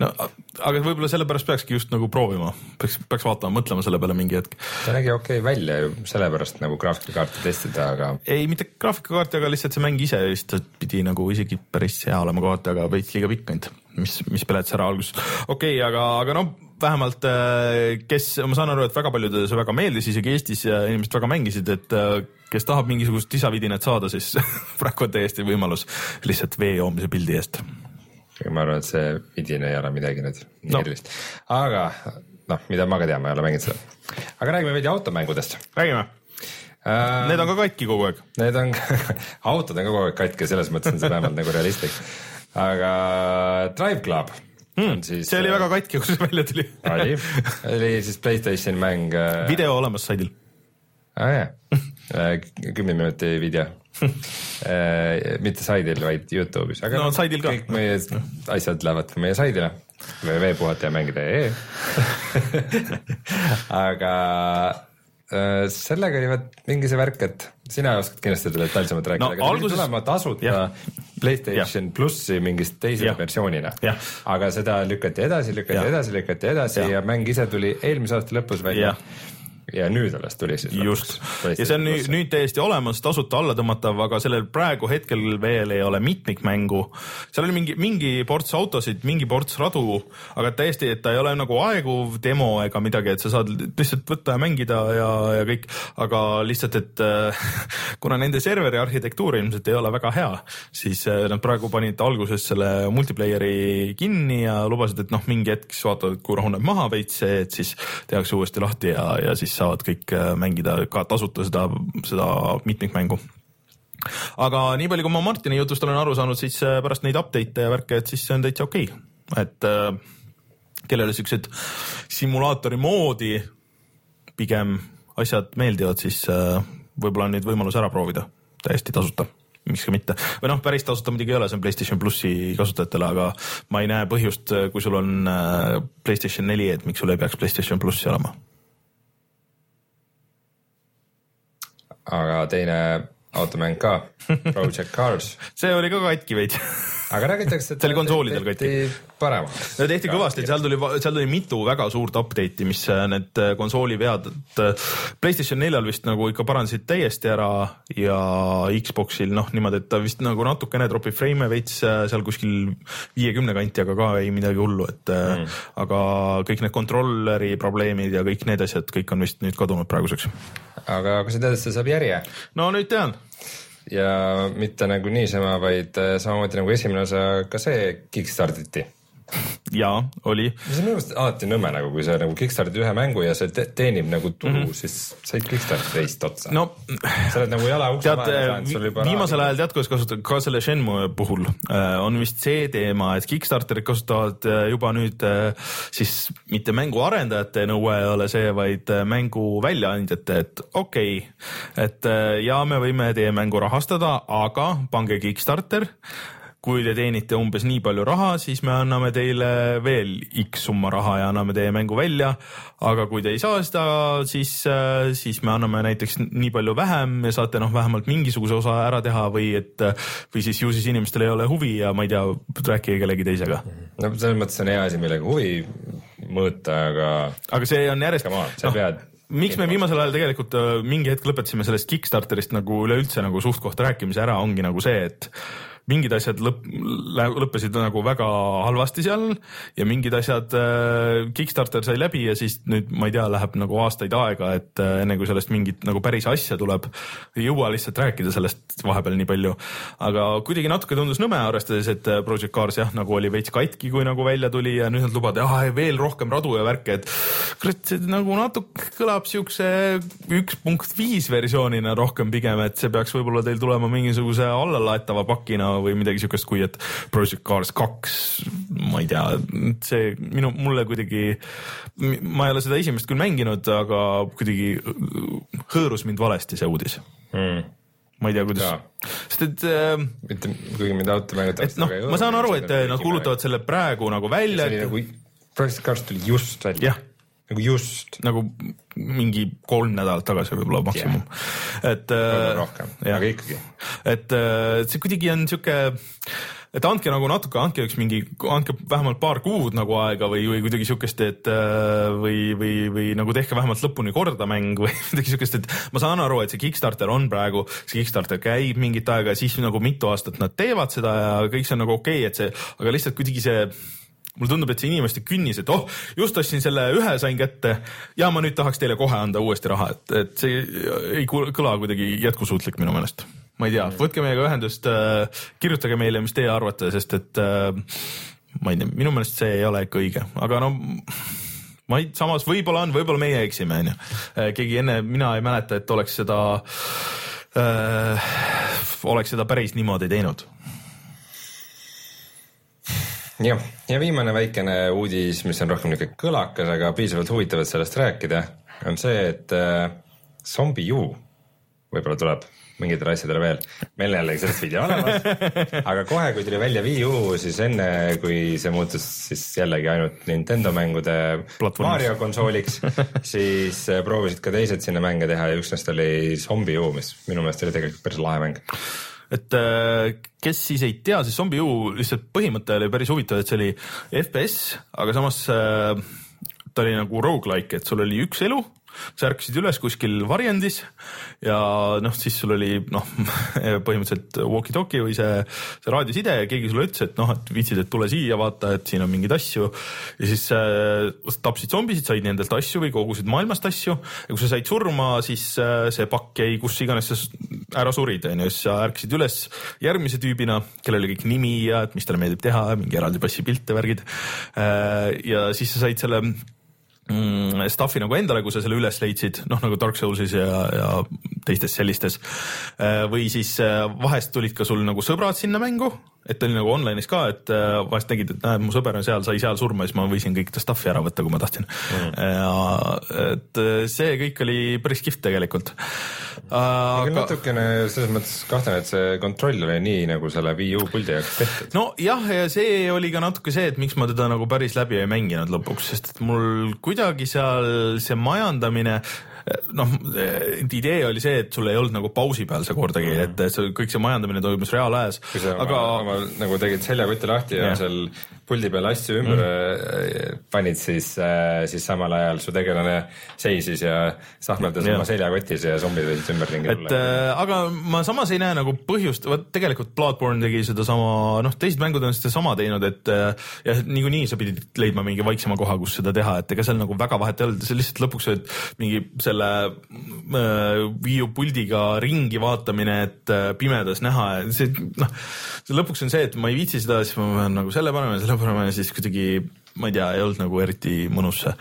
no aga võib-olla sellepärast peakski just nagu proovima, peaks, peaks vaatama, mõtlema selle peale mingi hetk. ta nägi okei okay välja ju, sellepärast nagu graafikakaarti testida, aga. ei, mitte graafikakaarti, aga lihtsalt see mäng ise vist pidi nagu isegi päris hea olema kohati, aga veits liiga pikk ainult, mis, mis peletas ära alguses. okei okay,, aga, aga noh vähemalt äh, kes, ma saan aru, et väga paljudele see väga meeldis, isegi Eestis inimesed väga mängisid, et äh, kes tahab mingisugust lisavidinat saada, siis praegu on täiesti võimalus lihtsalt vee joomise pildi eest. ma arvan, et see vidin ei ole midagi nüüd nii no. erilist, aga noh, mida ma ka tean, ma ei ole mänginud seda. aga räägime veidi automängudest. räägime uh,. Need on ka katki kogu aeg. Need on autod on ka kogu aeg katki, selles mõttes on see vähemalt nagu realistlik. aga Drive Club mm,. Siis, see oli väga katki, kui see välja tuli oli, oli siis Playstationi mäng. Äh, video olemas saidil. aa ah, jaa, äh, kümne minuti video äh, mitte saidil, vaid Youtube'is, aga no, ka. kõik meie asjad lähevad ka meie saidile www.puhatajamängida.ee aga Äh, sellega oli vot mingi see värk, et sina oskad kindlasti detailsemalt rääkida no,, aga alguses... tulema tasuta ja. PlayStation plussi mingist teise ja. versioonina. aga seda lükati edasi, lükati ja. edasi, lükati edasi ja. ja mäng ise tuli eelmise aasta lõpus välja ja nüüd alles tuli siis. just, ja see on nüüd, nüüd täiesti olemas, tasuta alla tõmmatav, aga sellel praegu hetkel veel ei ole mitmikmängu. seal oli mingi, mingi ports autosid, mingi ports radu, aga täiesti, et ta ei ole nagu aeguv demo ega midagi, et sa saad lihtsalt võtta ja mängida ja, ja kõik, aga lihtsalt, et äh, kuna nende serveri arhitektuur ilmselt ei ole väga hea, siis äh, nad praegu panid alguses selle multiplayer'i kinni ja lubasid, et noh, mingi hetk siis vaatavad, kui rahuneb maha veits see, et siis tehakse uuesti lahti ja, ja siis saavad kõik äh, mängida ka tasuta seda, seda mitmikmängu. Aga nii palju, kui ma Martini jutust olen aru saanud, siis äh, pärast neid update'e ja värke, et siis see on täitsa okei. Okay., et äh, kellele siuksed simulaatori moodi pigem asjad meeldivad, siis võib-olla on nüüd võimalus ära proovida. Täiesti tasuta miks ka mitte, või noh, päris tasuta muidugi ei ole, see on Playstation plussi kasutajatele, aga ma ei näe põhjust, kui sul on Playstation neli, et miks sul ei peaks Playstation plussi olema aga teine automäng ka, Project Cars see oli ka katki veits aga räägitakse, et see oli konsoolidel katki. paremaks. no tehti kõvasti, seal tuli, seal tuli mitu väga suurt update'i, mis äh, need äh, konsooli vead, et äh, Playstation neljal vist nagu ikka parandasid täiesti ära ja Xboxil noh, niimoodi, et ta vist nagu natukene tropib frame'e veits seal kuskil viiekümne kanti, aga ka ei midagi hullu, et mm. aga kõik need controller'i probleemid ja kõik need asjad, kõik on vist nüüd kadunud praeguseks aga kui sa tead, et see saab järje? no nüüd tean ja mitte nagu niisama, vaid äh, samamoodi nagu esimene osa, ka see kickstart iti. ja oli, mis on minu meelest alati nõme nagu, kui sa nagu kickstardid ühe mängu ja see te teenib nagu tulu mm, -hmm. siis said kickstart teist otsa no.. sa oled nagu jala ukse vahele saanud, sul juba viimasel ajal tead, kuidas kasutad ka selle Shenmue puhul äh, on vist see teema, et Kickstarterit kasutavad äh, juba nüüd äh, siis mitte mängu arendajate nõue ei ole see, vaid äh, mängu väljaandjate, et okei okay,, et äh, ja me võime teie mängu rahastada, aga pange Kickstarter kui te teenite umbes nii palju raha, siis me anname teile veel X summa raha ja anname teie mängu välja. aga kui te ei saa seda, siis, siis me anname näiteks nii palju vähem ja saate noh, vähemalt mingisuguse osa ära teha või et või siis ju siis inimestel ei ole huvi ja ma ei tea, rääkige kellegi teisega. no selles mõttes on hea asi, millega huvi mõõta, aga aga see on järjest sa pead miks me viimasel ajal tegelikult äh, mingi hetk lõpetasime sellest Kickstarterist nagu üleüldse nagu suht-koht rääkimise ära, ongi nagu see, et mingid asjad lõpp, lõppesid nagu väga halvasti seal ja mingid asjad äh, Kickstarter sai läbi ja siis nüüd ma ei tea, läheb nagu aastaid aega, et äh, enne kui sellest mingit nagu päris asja tuleb, ei jõua lihtsalt rääkida sellest vahepeal nii palju. aga kuidagi natuke tundus nõme, arvestades, et äh, Project Cars jah, nagu oli veits katki, kui nagu välja tuli ja nüüd nad lubavad ah, veel rohkem radu ja värke, et kurat, see nagu natuke kõlab siukse üks punkt viis versioonina rohkem pigem, et see peaks võib-olla teil tulema mingisuguse allalaetava pakina või midagi siukest, kui et Project Cars kaks, ma ei tea, see minu, mulle kuidagi, ma ei ole seda esimest küll mänginud, aga kuidagi hõõrus mind valesti see uudis. mm.. ma ei tea, kuidas sest et äh, mitte, kuigi mind automängud et noh, ma saan aru, et nad kuulutavad selle praegu nagu välja, see oli et nagu, Project Cars tuli just välja Jah.. Nagu just, nagu mingi kolm nädalat tagasi võib-olla maksimum, et äh, rohkem, aga ikkagi. et äh, see kuidagi on sihuke, et andke nagu natuke, andke üks mingi, andke vähemalt paar kuud nagu aega või, või kuidagi siukest, et äh, või, või, või nagu tehke vähemalt lõpuni korda mäng või midagi siukest, et ma saan aru, et see Kickstarter on praegu, see Kickstarter käib mingit aega ja siis nagu mitu aastat nad teevad seda ja kõik see on nagu okei okay,, et see, aga lihtsalt kuidagi see mulle tundub, et see inimeste künnis, et oh, just ostsin selle ühe, sain kätte. Ja ma nüüd tahaks teile kohe anda uuesti raha, et, et see ei kõla kuidagi jätkusuutlik minu meelest. ma ei tea, võtke meiega ühendust, kirjutage meile, mis teie arvate, sest et äh, ma ei tea, minu meelest see ei ole ikka õige, aga no ma ei, samas võib-olla on, võib-olla meie eksime, onju. keegi enne, mina ei mäleta, et oleks seda äh,, oleks seda päris niimoodi teinud jah, ja viimane väikene uudis, mis on rohkem niisugune kõlakas, aga piisavalt huvitav, et sellest rääkida, on see, et äh, Zombie U võib-olla tuleb mingitele asjadele veel. meil on jällegi sellest video olemas, aga kohe, kui tuli välja Wii U, siis enne, kui see muutus siis jällegi ainult Nintendo mängude Platvormiks. Mario konsooliks, siis äh, proovisid ka teised sinna mänge teha ja üks neist oli Zombie U, mis minu meelest oli tegelikult päris lahe mäng. Et äh, kes siis ei tea, siis Zombie U lihtsalt põhimõte oli päris huvitav, et see oli FPS, aga samas äh, ta oli nagu rogu-like, et sul oli üks elu, sa ärkasid üles kuskil varjendis ja noh, siis sul oli noh, põhimõtteliselt walkie-talkie või see, see raadioside ja keegi sulle ütles, et noh, et viitsid, et tule siia, vaata, et siin on mingeid asju. Ja siis äh, tapsid zombisid, said nendelt asju või kogusid maailmast asju. Ja kui sa said surma, siis äh, see pakk jäi kus iganes sa ära surid, onju, siis sa ärkasid üles järgmise tüübina, kellel oli kõik nimi ja et mis talle meeldib teha, mingi eraldi passipilte, värgid. ja siis sa said selle mm, stuff'i nagu endale, kui sa selle üles leidsid, noh nagu Dark Soulsis ja, ja teistes sellistes. või siis äh, vahest tulid ka sul nagu sõbrad sinna mängu, et oli nagu online'is ka, et äh, vahest nägid, et näed, mu sõber on seal, sai seal surma, siis ma võisin kõik ta stuff'i ära võtta, kui ma tahtsin mm.. ja et äh, see kõik oli päris kihvt tegelikult. aga aga natukene selles mõttes kahtlen, et see kontroll oli nii nagu selle Wii U puldi jaoks tehtud. nojah, ja see oli ka natuke see, et miks ma teda nagu päris läbi ei mänginud lõpuks, sest et mul kuidagi seal see majandamine noh, idee oli see, et sul ei olnud nagu pausi peal see kordagi mm, -hmm. et see kõik see majandamine toimus reaalajas aga nagu tegid seljakoti lahti ja Jah. seal puldi peal asju ümber mm. panid, siis, siis samal ajal su tegelane seisis ja sahmeldas oma seljakotis ja zombid võisid ümberringi tulla. et äh, aga ma samas ei näe nagu põhjust, vot tegelikult Bloodborne tegi sedasama, noh, teised mängud on sedasama teinud, et äh, jah, niikuinii sa pidid leidma mingi vaiksema koha, kus seda teha, et ega seal nagu väga vahet ei olnud, see lihtsalt lõpuks olid mingi selle äh, Wii U puldiga ringi vaatamine, et äh, pimedas näha, see noh, see lõpuks on see, et ma ei viitsi seda, siis ma pean nagu selle panema selle ja siis kuidagi ma ei tea, ei olnud nagu eriti mõnus see,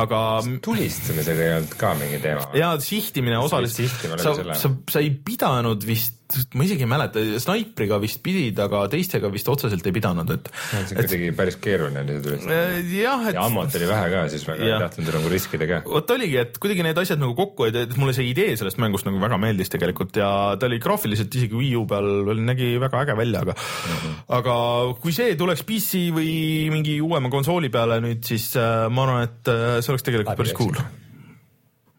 aga. tulistamisega ei olnud ka mingi teema? ja sihtimine osaliselt, sa, sa, sa ei pidanud vist ma isegi ei mäleta, snaipriga vist pidid, aga teistega vist otseselt ei pidanud, et. see on kuidagi päris keeruline oli see tulistamine. Ja ammut oli vähe ka, siis väga ei tahtnud nagu riskida ka. vot oligi, et kuidagi need asjad nagu kokku olid, et mulle see idee sellest mängust nagu väga meeldis tegelikult ja ta oli graafiliselt isegi Wii U peal veel nägi väga äge välja, aga mm, -hmm. aga kui see tuleks PC või mingi uuema konsooli peale nüüd, siis äh, ma arvan, et äh, see oleks tegelikult päris cool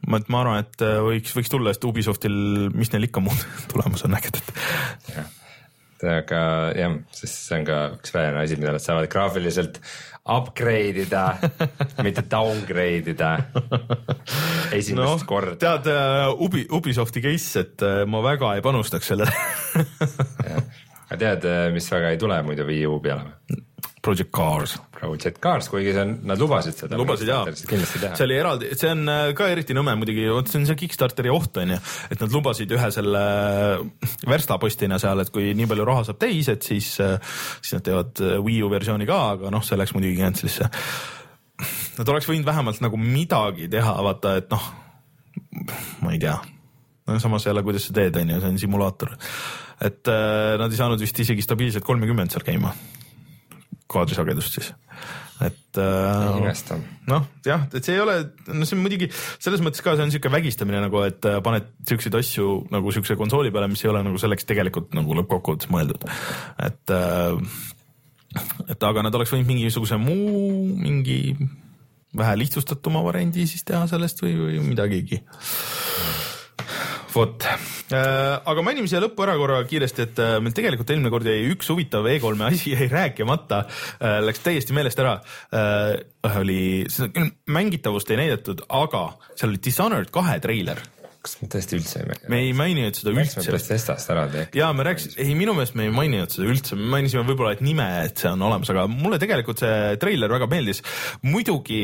ma, et ma arvan, et äh, võiks, võiks tulla, sest Ubisoftil, mis neil ikka muud tulemas on ägedad. aga jah, sest see on ka üks vähene asi, mida nad saavad graafiliselt upgrade ida mitte downgrade ida esimest no, korda. tead uh, Ubi, Ubisofti case, et uh, ma väga ei panustaks sellele aga tead, mis väga ei tule muidu Wii U peale või? Project Cars. Project Cars, kuigi see on, nad lubasid seda. lubasid jaa, see oli eraldi, see on äh, ka eriti nõme muidugi, vot see on see Kickstarteri oht on ju, et nad lubasid ühe selle äh, verstapostina seal, et kui nii palju raha saab täis, et siis, äh, siis nad teevad Wii U versiooni ka, aga noh, see läks muidugi cancel'isse. Nad oleks võinud vähemalt nagu midagi teha, vaata, et noh, ma ei tea no samas jälle, kuidas sa teed, on ju, see on simulaator. et äh, nad ei saanud vist isegi stabiilselt kolmekümmend seal käima kaadrisagedust siis. Et äh, noh, jah, et see ei ole, no see on muidugi selles mõttes ka see on niisugune vägistamine nagu, et äh, paned siukseid asju nagu siukse konsooli peale, mis ei ole nagu selleks tegelikult nagu lõppkokkuvõttes mõeldud, et äh, et aga nad oleks võinud mingisuguse muu, mingi vähe lihtsustatuma variandi siis teha sellest või, või midagigi vot, äh, aga mainime siia lõppu ära korra kiiresti, et äh, meil tegelikult eelmine kord jäi üks huvitav E3-e asi jäi rääkimata, äh, läks täiesti meelest ära. oli, mängitavust ei näidatud, aga seal oli Dishonored kahe treiler kas me tõesti üldse ei maininud? me ei maininud seda üldse. Bethesdast ära tee. ja me rääkisime, ei minu meelest me ei maininud seda üldse, me mainisime võib-olla, et nime, et see on olemas, aga mulle tegelikult see treiler väga meeldis. muidugi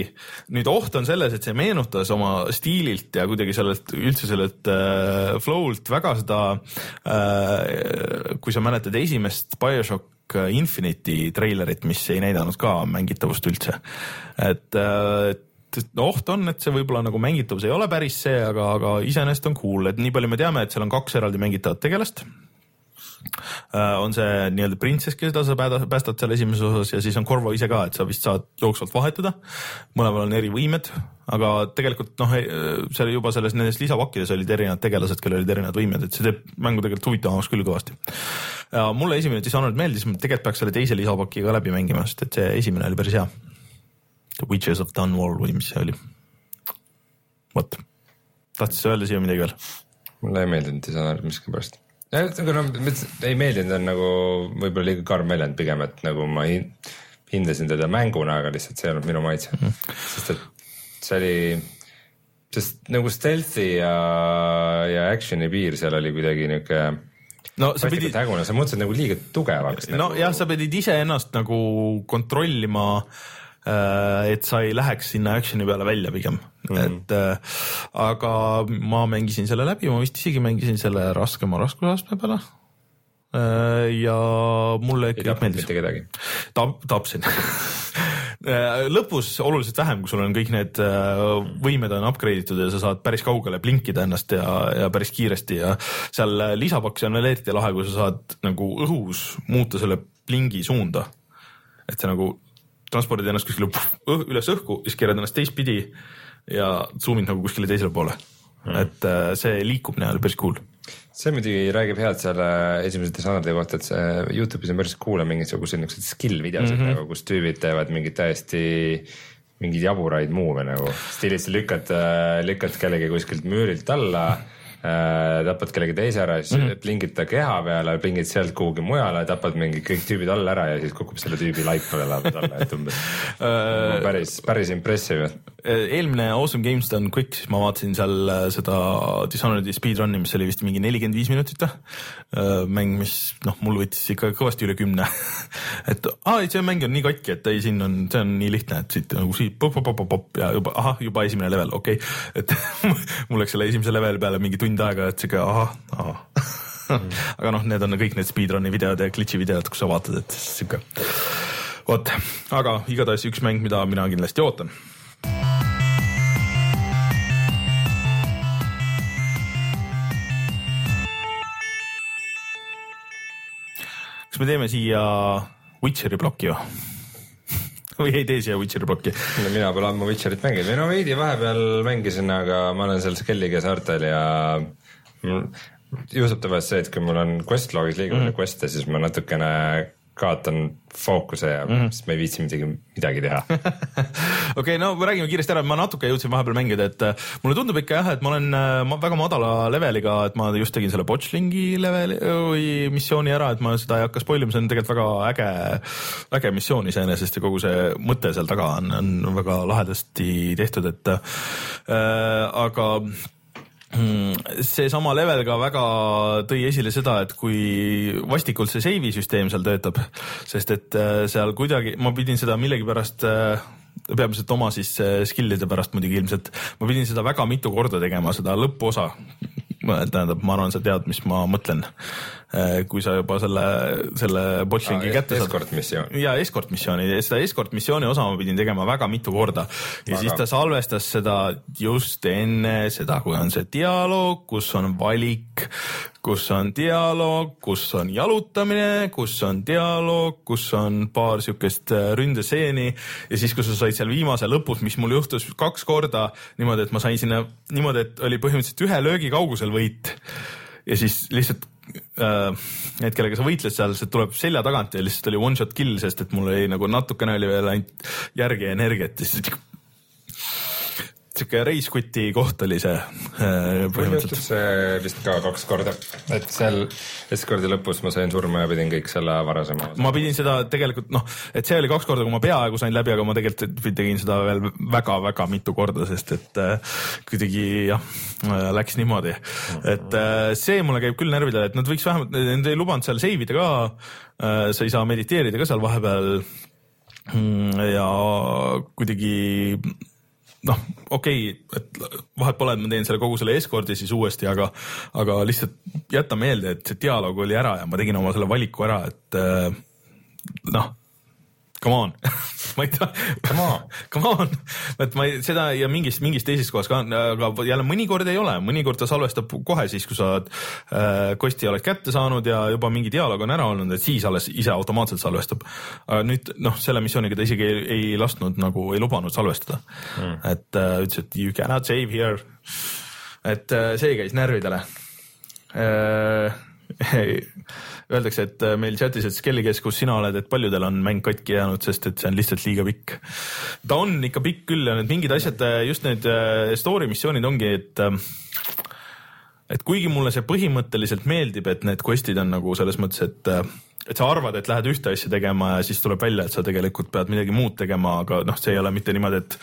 nüüd oht on selles, et see meenutas oma stiililt ja kuidagi sellelt üldse sellelt äh, flow'lt väga seda äh,, kui sa mäletad esimest BioShock Infinite'i treilerit, mis ei näidanud ka mängitavust üldse. et äh, oht on, et see võib-olla nagu mängitavus ei ole päris see, aga, aga iseenesest on cool, et nii palju me teame, et seal on kaks eraldi mängitavat tegelast uh,. on see nii-öelda printsess, keda sa päästad seal esimeses osas ja siis on Corvo ise ka, et sa vist saad jooksvalt vahetada. mõlemal on eri võimed, aga tegelikult noh, seal juba selles nendes lisapakkides olid erinevad tegelased, kellel olid erinevad võimed, et see teeb mängu tegelikult huvitavamaks küll kõvasti. mulle esimene Dishonored meeldis, tegelikult peaks selle teise lisapaki ka läbi mängima, sest et see esimene oli päris hea The Witches of Dunwall või mis see oli. vot, tahtis sa öelda siia midagi veel? mulle ei meeldinud Dishonored miskipärast. aga no ei meeldinud on nagu võib-olla liiga karm väljend pigem, et nagu ma hindasin teda mänguna, aga lihtsalt see ei olnud minu maitse mm, -hmm. sest et see oli sest nagu stealth'i ja, ja action'i piir seal oli kuidagi niuke no sa pidid. hägune, sa muutusid nagu liiga tugevaks. no nagu... jah, sa pidid iseennast nagu kontrollima Äh, et sa ei läheks sinna action'i peale välja pigem mm, -hmm. et äh, aga ma mängisin selle läbi, ma vist isegi mängisin selle raskema raskusastme peale äh, ja mulle kõik meeldis. Tap-, tapsin lõpus oluliselt vähem, kui sul on kõik need võimed on upgrade itud ja sa saad päris kaugele blinkida ennast ja, ja päris kiiresti ja seal lisapakk, see on veel eriti lahe, kui sa saad nagu õhus muuta selle blingi suunda. et see nagu transpordid ennast kuskile õh, üles õhku, siis keerad ennast teistpidi ja zoom'id nagu kuskile teisele poole mm.. et äh, see liikumine oli päris cool. see muidugi räägib head selle esimese Dishonored'i kohta, et see Youtube'is on päris cool on mingisuguseid niisuguseid skill videosid mm -hmm. nagu, kus tüübid teevad mingeid täiesti mingeid jaburaid move'e nagu stiilis lükkad, äh, lükkad kellegi kuskilt müürilt alla äh, tapad kellegi teise ära, siis mm -hmm. plingid ta keha peale, plingid sealt kuhugi mujale, tapad mingi kõik tüübid all ära ja siis kukub selle tüübi laip peale alla, et umbes päris, päris impressive. eelmine Awesome Games Done Quick, siis ma vaatasin seal äh, seda Dishonored'i speedrun'i, mis oli vist mingi nelikümmend viis minutit või. mäng, mis noh, mul võttis ikka kõvasti üle kümne. et aa, see mäng on nii katki, et ei, siin on, see on nii lihtne, et siit nagu siit pop-pop-pop-pop ja juba ahah, juba esimene level, okei okay.. et mul läks selle esimese leveli peale mingi tund aega, et sihuke ahah, ahah aga noh, need on kõik need speedrun'i videod ja glitch'i videod, kus sa vaatad, et sihuke. vot, aga igatahes üks mäng, mida mina kindlasti ootan kas me teeme siia Witcheri ploki või? Või ei tee siia Witcheri ploki? mina pole ammu Witcherit mänginud või no veidi vahepeal mängisin, aga ma olen seal Skellige saartel ja juhtub tavaliselt see, et kui mul on quest log'is liiga palju mm quest'e, siis ma natukene kaotan fookuse ja mm -hmm. siis ma ei viitsi midagi, midagi teha. okei okay,, no räägime kiiresti ära, ma natuke jõudsin vahepeal mängida, et äh, mulle tundub ikka jah, et ma olen äh, ma väga madala leveliga, et ma just tegin selle Botchlingi leveli või missiooni ära, et ma seda ei hakka spoil ima, see on tegelikult väga äge, äge missioon iseenesest ja kogu see mõte seal taga on, on väga lahedasti tehtud, et äh, aga seesama level ka väga tõi esile seda, et kui vastikult see save'i süsteem seal töötab, sest et äh, seal kuidagi ma pidin seda millegipärast äh, peamiselt oma siis äh, skill'ide pärast muidugi ilmselt, ma pidin seda väga mitu korda tegema, seda lõpuosa. tähendab, ma arvan, sa tead, mis ma mõtlen. Kui sa juba selle, selle botlingi kätte saad. escort missioon. ja escort missiooni, seda escort missiooni osa ma pidin tegema väga mitu korda ja Väga. siis ta salvestas seda just enne seda, kui on see dialoog, kus on valik, kus on dialoog, kus on jalutamine, kus on dialoog, kus on paar siukest äh, ründeseeni ja siis, kui sa said seal viimase lõpus, mis mul juhtus kaks korda niimoodi, et ma sain sinna niimoodi, et oli põhimõtteliselt ühe löögi kaugusel võit ja siis lihtsalt äh, need, kellega sa võitled seal, see tuleb selja tagant ja lihtsalt oli one shot kill, sest et mul oli nagu natukene oli veel ainult järgi energiat ja siis sihuke reiskuti koht oli see äh, põhimõtteliselt. see vist ka kaks korda, et seal escordi lõpus ma sain surma ja pidin kõik selle varasema ma pidin seda tegelikult noh, et see oli kaks korda, kui ma peaaegu sain läbi, aga ma tegelikult tegin seda veel väga-väga mitu korda, sest et äh, kuidagi jah, läks niimoodi, et äh, see mulle käib küll närvidele, et nad võiks vähemalt, nad ei lubanud seal save ida ka äh,, sa ei saa mediteerida ka seal vahepeal. ja kuidagi noh, okei okay,, et vahet pole, et ma teen selle kogu selle escordi siis uuesti, aga, aga lihtsalt jäta meelde, et see dialoog oli ära ja ma tegin oma selle valiku ära, et äh, noh, come on ma ei tea, Come on. come on, et ma ei, seda ja mingis, mingis teises kohas ka, aga jälle mõnikord ei ole, mõnikord ta salvestab kohe siis, kui sa äh, kosti oled kätte saanud ja juba mingi dialoog on ära olnud, et siis alles ise automaatselt salvestab. aga nüüd noh, selle missiooniga ta isegi ei, ei lasknud nagu, ei lubanud salvestada mm.. et äh, ütles, et you cannot save here. et äh, see käis närvidele äh. Öeldakse, et äh, meil chatis, et Skelliges, kus sina oled, et paljudel on mäng katki jäänud, sest et see on lihtsalt liiga pikk. ta on ikka pikk küll ja need mingid asjad, just need äh, story missioonid ongi, et äh, et kuigi mulle see põhimõtteliselt meeldib, et need quest'id on nagu selles mõttes, et et sa arvad, et lähed ühte asja tegema ja siis tuleb välja, et sa tegelikult pead midagi muud tegema, aga noh, see ei ole mitte niimoodi, et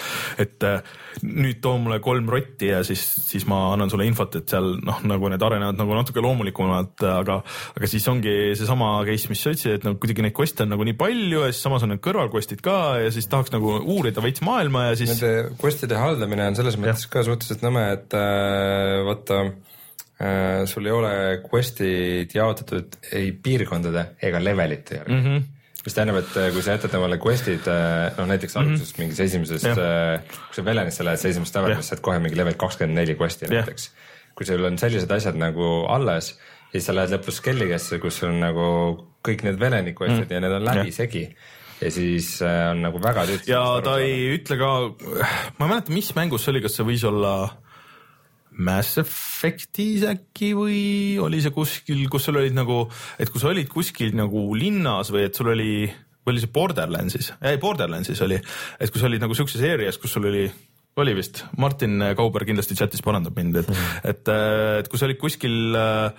et äh, nüüd too mulle kolm rotti ja siis, siis ma annan sulle infot, et seal noh, nagu need arenevad nagu natuke loomulikumalt, aga aga siis ongi seesama case, mis sa ütlesid, et nagu kuidagi neid quest'e on nagu nii palju ja siis samas on need kõrvalquest'id ka ja siis tahaks nagu uurida veits maailma ja siis Nende quest'ide haldamine on selles mõttes ka suhteliselt nõme, et äh, vaata sul ei ole quest'id jaotatud ei piirkondade ega levelite järgi mm. Mhm. -hmm. mis tähendab, et äh, kui sa jätad omale quest'id äh, noh, näiteks alguses mm -hmm. mingis esimesest, Jah. kui sa Velenisse lähed, sa esimesest levelist saad kohe mingi level kakskümmend neli quest'i Jah. näiteks. kui sul on sellised asjad nagu alles, siis sa lähed lõpus Kelligesse, kus on nagu kõik need Veleni quest'id mm. ja need on läbisegi ja siis äh, on nagu väga tüütu. ja ta ei ütle ka, ma ei mäleta, mis mängus see oli, kas see võis olla Mass Effectis äkki või oli see kuskil, kus sul olid nagu, et kui sa olid kuskil nagu linnas või et sul oli, või oli see Borderlandsis, ei Borderlandsis oli, et kui sa olid nagu siukses areas, kus sul oli oli vist, Martin Kauber kindlasti chatis parandab mind, et mm, -hmm. et, et kui sa olid kuskil äh,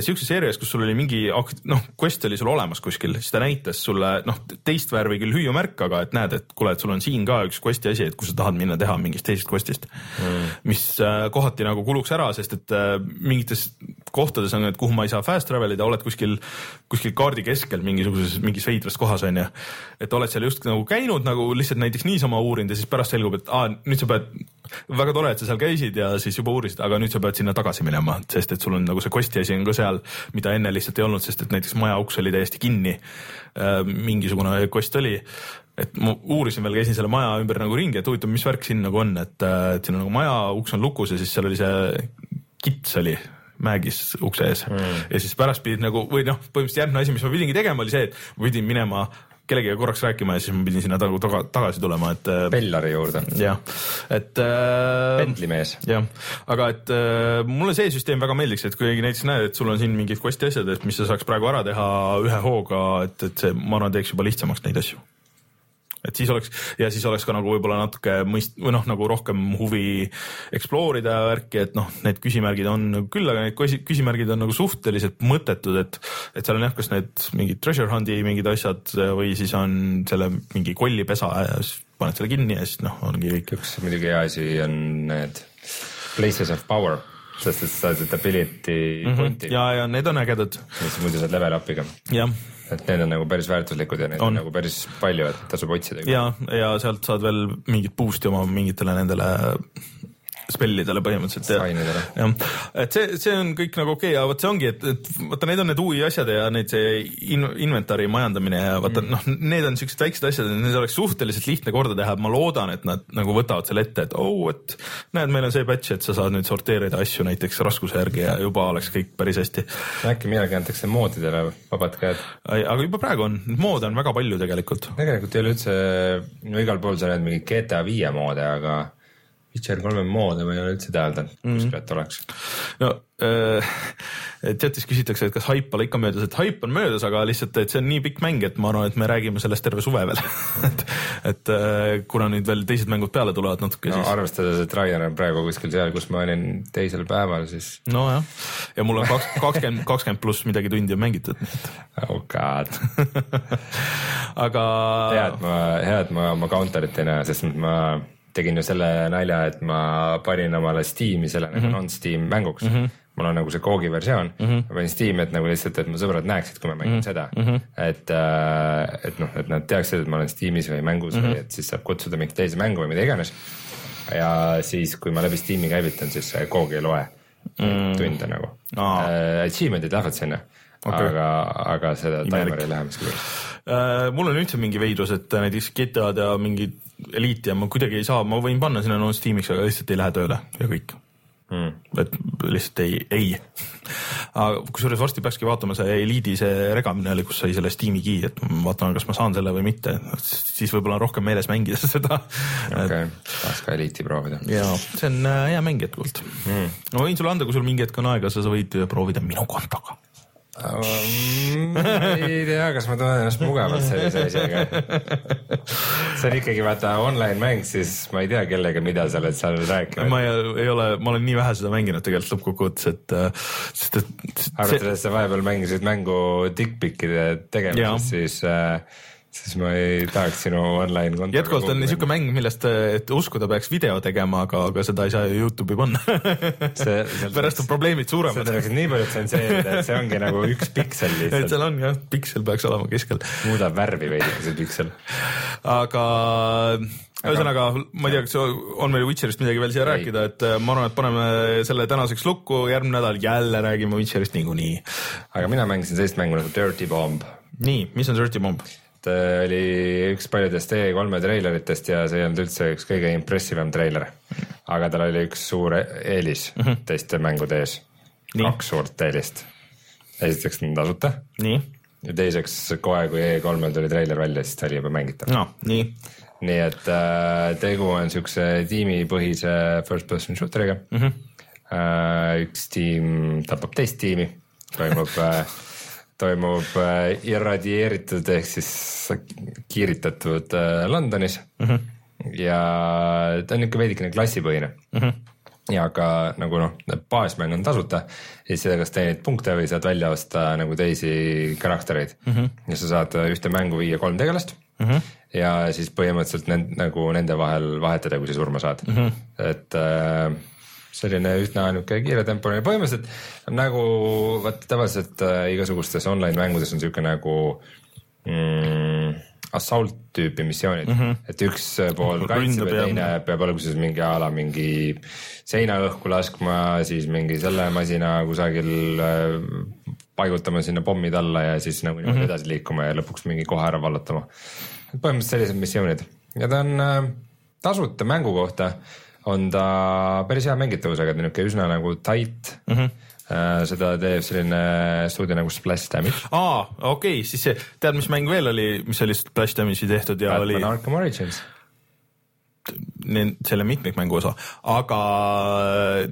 siukses seerias, kus sul oli mingi noh, quest oli sul olemas kuskil, siis ta näitas sulle noh, teist värvi küll hüüumärk, aga et näed, et kuule, et sul on siin ka üks quest'i asi, et kui sa tahad minna teha mingist teisest quest'ist mm., mis äh, kohati nagu kuluks ära, sest et äh, mingites kohtades on, et kuhu ma ei saa fast travel ida, oled kuskil, kuskil kaardi keskel mingisuguses, mingis veidras kohas on ju. et oled seal just nagu käinud nagu lihtsalt näiteks niisama uurinud ja siis pärast selgub, et aa, nüüd sa pead, väga tore, et sa seal käisid ja siis juba uurisid, aga nüüd sa pead sinna tagasi minema, sest et sul on nagu see quest'i asi on ka seal, mida enne lihtsalt ei olnud, sest et näiteks maja uks oli täiesti kinni. mingisugune quest oli et ma uurisin veel, käisin selle maja ümber nagu ringi, et huvitav, mis värk siin nagu on, et, et siin on nagu maja uks on lukus ja siis seal oli see kits oli mägis ukse ees mm. ja siis pärast pidid nagu või noh, põhimõtteliselt järgmine asi, mis ma pidingi tegema, oli see, et ma pidin minema kellegagi korraks rääkima ja siis ma pidin sinna taga, taga, tagasi tulema, et. Äh, Bellari juurde. jah, et äh,. pendlimees. jah, aga et äh, mulle see süsteem väga meeldiks, et kui näiteks näed, et sul on siin mingid quest'i asjad, et mis sa saaks praegu ära teha ühe hooga, et, et see, ma arvan, teeks juba lihtsamaks neid asju et siis oleks ja siis oleks ka nagu võib-olla natuke mõist- või noh, nagu rohkem huvi explore ida värki, et noh, need küsimärgid on küll, aga need küsimärgid on nagu suhteliselt mõttetud, et et seal on jah, kas need mingid treasure hunt'i mingid asjad või siis on selle mingi kollipesa ja siis paned selle kinni ja siis noh, ongi kõik. üks muidugi hea asi on need places of power sest et sa saad seda ability mm -hmm. punti. ja, ja need on ägedad. mis muidu saad level up'iga. jah et need on nagu päris väärtuslikud ja neid on, on nagu päris palju, et tasub otsida. ja, ja sealt saad veel mingit boost'i oma mingitele nendele spellidele põhimõtteliselt ja, jah, et see, see on kõik nagu okei okay, ja vot see ongi, et, et vaata, need on need UI asjad ja need see in, inventari majandamine ja vaata mm. noh, need on siuksed väiksed asjad, need oleks suhteliselt lihtne korda teha, ma loodan, et nad nagu võtavad selle ette, et oh, et näed, meil on see patch, et sa saad nüüd sorteerida asju näiteks raskuse järgi ja juba oleks kõik päris hästi. äkki millalgi antakse moodidele vabad käed? aga juba praegu on, moode on väga palju tegelikult. tegelikult ei ole üldse, no igal pool sa näed mingeid GTA viie moode, aga Witcher kolme moodi ma ei ole üldse täheldanud mm, -hmm. kuskil, et oleks. no äh, chatis küsitakse, et kas haip pole ikka möödas, et haip on möödas, aga lihtsalt, et see on nii pikk mäng, et ma arvan, et me räägime sellest terve suve veel et, et äh, kuna nüüd veel teised mängud peale tulevad natuke no, siis. arvestades, et Ryan on praegu kuskil seal, kus ma olin teisel päeval, siis. nojah, ja mul on kaks, kakskümmend, kakskümmend pluss midagi tundi on mängitud, oh god aga. hea, et ma, hea, et ma oma counter'it ei näe, sest ma tegin ju selle nalja, et ma panin omale Steam'i selle mm -hmm. nagu non-Steam mänguks mm. -hmm mul on nagu see Koogi versioon mm, -hmm. ma panin Steam'i, et nagu lihtsalt, et mu sõbrad näeksid, kui ma mängin mm -hmm. seda mm. -hmm. et, äh, et noh, et nad teaksid, et ma olen Steam'is või mängus mm -hmm. või et siis saab kutsuda mingit teise mängu või mida iganes. ja siis, kui ma läbi Steam'i käivitan, siis see Koog ei loe mm -hmm. tunde nagu ah.. Achievement'id lähevad sinna okay., aga, aga seda timer'i ei lähe miskipärast uh,. mul on üldse mingi veidrus, et näiteks GTA-d ja mingid Elite'i ja ma kuidagi ei saa, ma võin panna sinna non-Steam'iks, aga lihtsalt ei lähe tööle ja kõik mm.. et lihtsalt ei, ei. aga kusjuures varsti peakski vaatama see Elite'i see regamine oli, kus sai selle Steam'i key, et vaatame, kas ma saan selle või mitte, siis võib-olla on rohkem meeles mängida seda. okei tahaks ka Elite'i proovida. ja see on äh, hea mäng jätkuvalt mm.. ma võin sulle anda, kui sul mingi hetk on aega, sa võid proovida minu kontoga ma ei tea, kas ma tunnen ennast mugavalt sellise asjaga. see on ikkagi vaata online mäng, siis ma ei tea, kellega, mida sa oled seal rääkinud. ma ei, ei ole, ma olen nii vähe seda mänginud tegelikult lõppkokkuvõttes, et äh, sest et. arvestades sa vahepeal mängisid mängu dickpic'ide tegemisest, siis äh, siis ma ei tahaks sinu online konto. jätkuvalt on niisugune mäng, millest, et uskuda peaks video tegema, aga, aga seda ei saa ju Youtube'i panna pärast on probleemid suuremad. seda peaks nii palju tsenseerida, et see ongi nagu üks piksel lihtsalt. et seal on jah, piksel peaks olema keskel. muudab värvi veidike see piksel. aga ühesõnaga, ma ei tea, kas on meil Witcherist midagi veel siia ei. rääkida, et äh, ma arvan, et paneme selle tänaseks lukku, järgmine nädal jälle räägime Witcherist niikuinii. aga mina mängisin sellist mängu nagu Dirty Bomb. nii, mis on Dirty Bomb? Et äh, oli üks paljudest E3-e treileritest ja see ei olnud üldse üks kõige impressivam treiler. aga tal oli üks suur e-, eelis mm -hmm. teiste mängude ees. kaks suurt eelist. esiteks tasuta. ja teiseks kohe, kui E3-l tuli treiler välja, siis ta oli juba mängitav. no nii. nii et äh, tegu on siukse tiimipõhise first person shooter'iga mm. -hmm. Äh, üks tiim tapab teist tiimi, toimub äh, toimub äh, irradieeritud ehk siis kiiritatud äh, Londonis mm. -hmm. ja ta on ikka veidikene klassipõhine mm. -hmm ja ka nagu noh, baasmäng on tasuta, siis seda, kas teenid punkte või saad välja osta nagu teisi karaktereid mm. -hmm. ja sa saad ühte mängu viia kolm tegelast mm. -hmm. ja siis põhimõtteliselt nend, nagu nende vahel vahetada, kui sa surma saad mm. -hmm. et äh, selline üsna niisugune kiiretempoline, põhimõtteliselt nagu vaata tavaliselt äh, igasugustes online mängudes on sihuke nagu mm, assault tüüpi missioonid mm, -hmm. et üks pool kaitseb ja teine peab alguses mingi a la mingi seina õhku laskma, siis mingi selle masina kusagil äh, paigutama sinna pommid alla ja siis nagu niimoodi mm -hmm. edasi liikuma ja lõpuks mingi koha ära vallutama. põhimõtteliselt sellised missioonid ja ta on äh, tasuta mängu kohta on ta päris hea mängitavusega, ta on niisugune üsna nagu tight mm. -hmm seda teeb selline stuudio nagu Splash Damage. aa, okei okay,, siis see, tead, mis mäng veel oli, mis oli Splash Damage'i tehtud ja Batman oli. Arkham Origins selle mitmikmängu osa, aga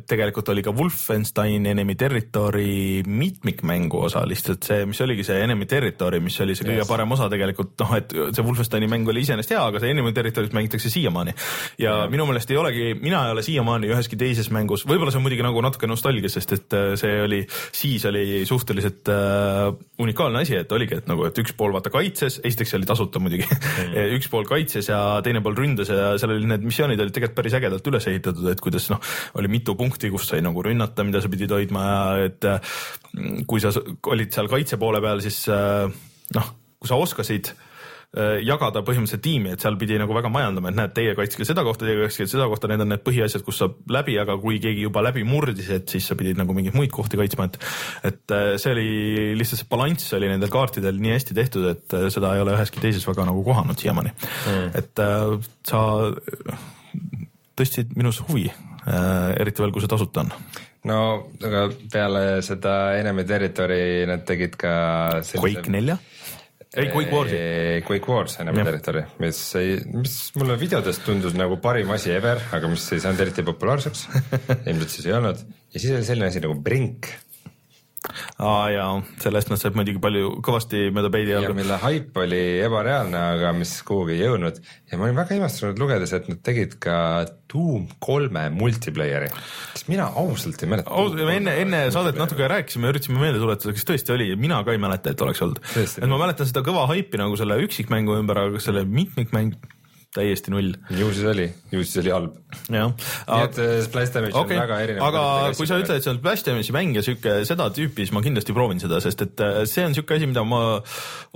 tegelikult oli ka Wolfenstein Enemy Territory mitmikmängu osa, lihtsalt see, mis oligi see Enemy Territory, mis oli see kõige yes. parem osa tegelikult noh, et see Wolfensteini mäng oli iseenesest hea, aga see Enemy Territory't mängitakse siiamaani. ja yeah. minu meelest ei olegi, mina ei ole siiamaani üheski teises mängus, võib-olla see on muidugi nagu natuke nostalgia, sest et äh, see oli, siis oli suhteliselt äh, unikaalne asi, et oligi, et nagu, et üks pool vaata kaitses, esiteks see oli tasuta muidugi mm. üks pool kaitses ja teine pool ründas ja seal oli oli need missioonid olid tegelikult päris ägedalt üles ehitatud, et kuidas noh, oli mitu punkti, kus sai nagu rünnata, mida sa pidid hoidma ja et mm, kui sa olid seal kaitse poole peal, siis äh, noh, kui sa oskasid jagada põhimõtteliselt tiimi, et seal pidi nagu väga majandama, et näed, teie kaitske seda kohta, teie kaitske seda kohta, need on need põhiasjad, kus saab läbi, aga kui keegi juba läbi murdis, et siis sa pidid nagu mingeid muid kohti kaitsma, et et äh, see oli lihtsalt see balanss oli nendel kaartidel nii hästi tehtud, et seda ei ole üheski teises väga nagu kohanud siiamaani mm.. et sa tõstsid minus huvi, äh, eriti veel, kui see tasuta on. no aga peale seda Enemy Territory nad tegid ka sellise... Quake nelja? Ei, Quake Warsi. Quake Wars, Enemy Territory, mis ei, mis mulle videotes tundus nagu parim asi ever, aga mis ei saanud eriti populaarseks ilmselt siis ei olnud. ja siis oli selline asi nagu Brink aa jaa, sellest nad said muidugi palju, kõvasti mööda peidi jalga. mille haip oli ebareaalne, aga mis kuhugi ei jõudnud ja ma olin väga imestunud lugedes, et nad tegid ka Doom kolme multiplayer'i, sest mina ausalt ei mäleta. me enne, enne saadet natuke rääkisime, üritasime meelde tuletada, kas tõesti oli, mina ka ei mäleta, et oleks olnud. et ma mäletan seda kõva haipi nagu selle üksikmängu ümber, aga selle mitmikmäng täiesti null. ju siis oli, ju siis oli halb. jah. nii et äh, Splash Damage okay. on väga erinev. aga kui sa ütled, et see on Splash Damage'i mäng ja sihuke seda tüüpi, siis ma kindlasti proovin seda, sest et äh, see on sihuke asi, mida ma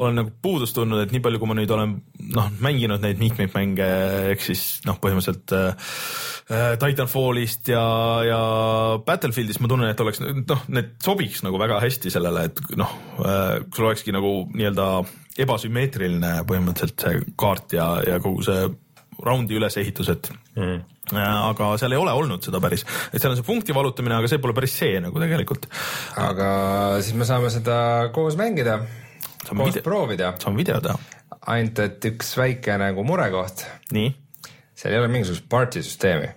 olen nagu puudust tundnud, et nii palju, kui ma nüüd olen noh, mänginud neid mitmikmänge, ehk siis noh, põhimõtteliselt äh, äh, Titanfallist ja, ja Battlefieldist ma tunnen, et oleks noh, need sobiks nagu väga hästi sellele, et noh äh,, sul olekski nagu nii-öelda ebasümmeetriline põhimõtteliselt see kaart ja, ja kogu see raundi ülesehitus, et mm. aga seal ei ole olnud seda päris, et seal on see punkti valutamine, aga see pole päris see nagu tegelikult. aga siis me saame seda koos mängida, koos video, proovida. saame video teha. ainult, et üks väike nagu murekoht. nii? seal ei ole mingisugust party süsteemi,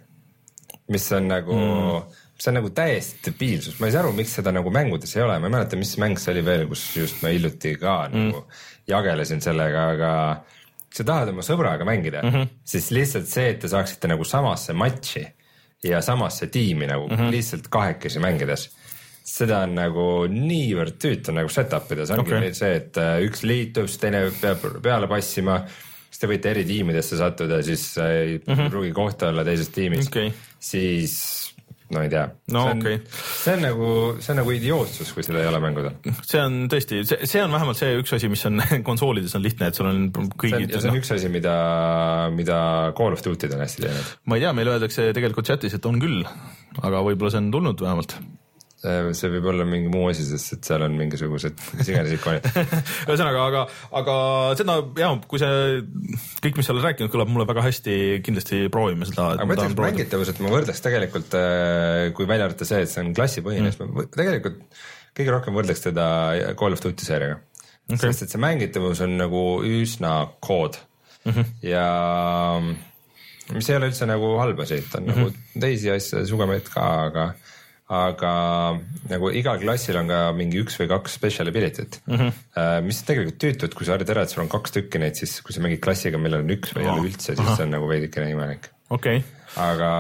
mis on nagu mm see on nagu täiesti debiilsus, ma ei saa aru, miks seda nagu mängudes ei ole, ma ei mäleta, mis mäng see oli veel, kus just ma hiljuti ka mm. nagu jagelesin sellega, aga kui sa tahad oma sõbraga mängida mm, -hmm. siis lihtsalt see, et te saaksite nagu samasse matši ja samasse tiimi nagu mm -hmm. lihtsalt kahekesi mängides seda on nagu niivõrd tüütu nagu set-up ida, see ongi okay. see, et äh, üks liitub, siis teine peab peale passima, siis te võite eri tiimidesse sattuda, siis ei mm -hmm. pruugi kohta olla teises tiimis okay., siis no ei tea. no see on, okei okay.. see on nagu, see on nagu idiootsus, kui seda ei ole mängudel. see on tõesti, see, see on vähemalt see üks asi, mis on konsoolides on lihtne, et sul on kõigid. see on no. üks asi, mida, mida Call of Duty'd on hästi teinud. ma ei tea, meile öeldakse tegelikult chat'is, et on küll, aga võib-olla see on tulnud vähemalt see võib olla mingi muu asi, sest et seal on mingisugused mis iganes ikoonid ühesõnaga, aga, aga seda ja kui see kõik, mis sa oled rääkinud, kõlab mulle väga hästi, kindlasti proovime seda. aga ma ütleks mängitavuselt ma võrdleks tegelikult, äh, kui välja arvata see, et see on klassipõhine mm., siis ma tegelikult kõige rohkem võrdleks teda Call of Duty seeriaga okay.. sest et see mängitavus on nagu üsna kood mm -hmm. ja mis ei ole üldse nagu halb asi, et on mm -hmm. nagu teisi asju, sugemaid ka, aga aga nagu igal klassil on ka mingi üks või kaks special ability't mm, Mhm. -hmm. mis on tegelikult tüütu, et kui sa arvad ära, et sul on kaks tükki neid, siis kui sa mängid klassiga, millel on üks või ei ole üldse, siis see on nagu veidikene imelik. okei, aga,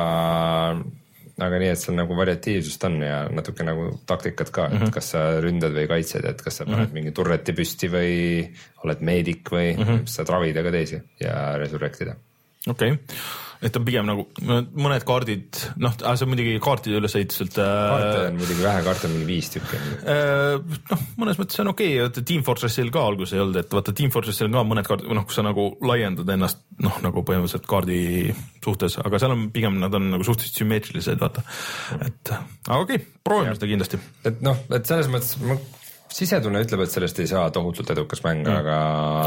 aga nii, et seal nagu variatiivsust on ja natuke nagu taktikat ka, Mhm. et kas sa ründad või kaitsed, et kas sa paned mingi turreti püsti või oled meedik või mm Mhm. -hmm. saad ravida ka teisi ja resurrect ida. okei, et on pigem nagu mõned kaardid, noh, see on muidugi kaartide ülesehituselt kaarte äh, on muidugi vähe, kaarte on mingi viis tükki. äh, noh, mõnes mõttes on okei okay,, Team Fortressil ka alguses ei olnud, et vaata Team Fortressil on ka mõned kaardid, noh, kus sa nagu laiendad ennast noh, nagu põhimõtteliselt kaardi suhtes, aga seal on pigem nad on nagu suhteliselt sümmeetrilised, vaata. et aga okei okay,, proovime seda kindlasti. et noh, et selles mõttes ma sisetunne ütleb, et sellest ei saa tohutult edukas mäng mm., aga,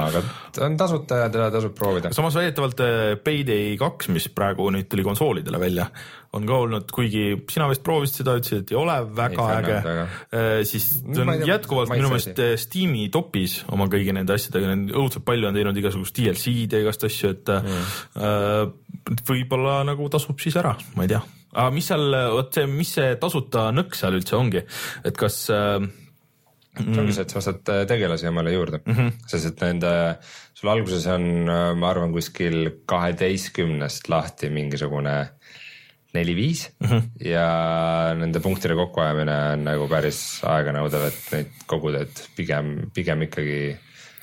aga ta on tasuta ja teda tasub proovida. samas väidetavalt äh, Payday kaks, mis praegu nüüd tuli konsoolidele välja, on ka olnud, kuigi sina vist proovisid seda, ütlesid, et ei ole väga Ei äge fännanud, siis Ma ta on tea, jätkuvalt minu meelest äh, Steam'i topis oma kõigi nende asjadega, õudselt palju on teinud igasugust DLC-d ja igast asju, et mm. äh, võib-olla nagu tasub siis ära, ma ei tea. aga mis seal, vot see, mis see tasuta nõks seal üldse ongi, et kas äh, see ongi see, et sa ostad äh, tegelasi omale juurde mm, Mhm. -hmm. sest et nende, sul alguses on, ma arvan, kuskil kaheteistkümnest lahti mingisugune neli-viis mm Mhm. -hmm. ja nende punktide kokkuajamine on nagu päris aeganõudev, et neid koguda, et pigem, pigem ikkagi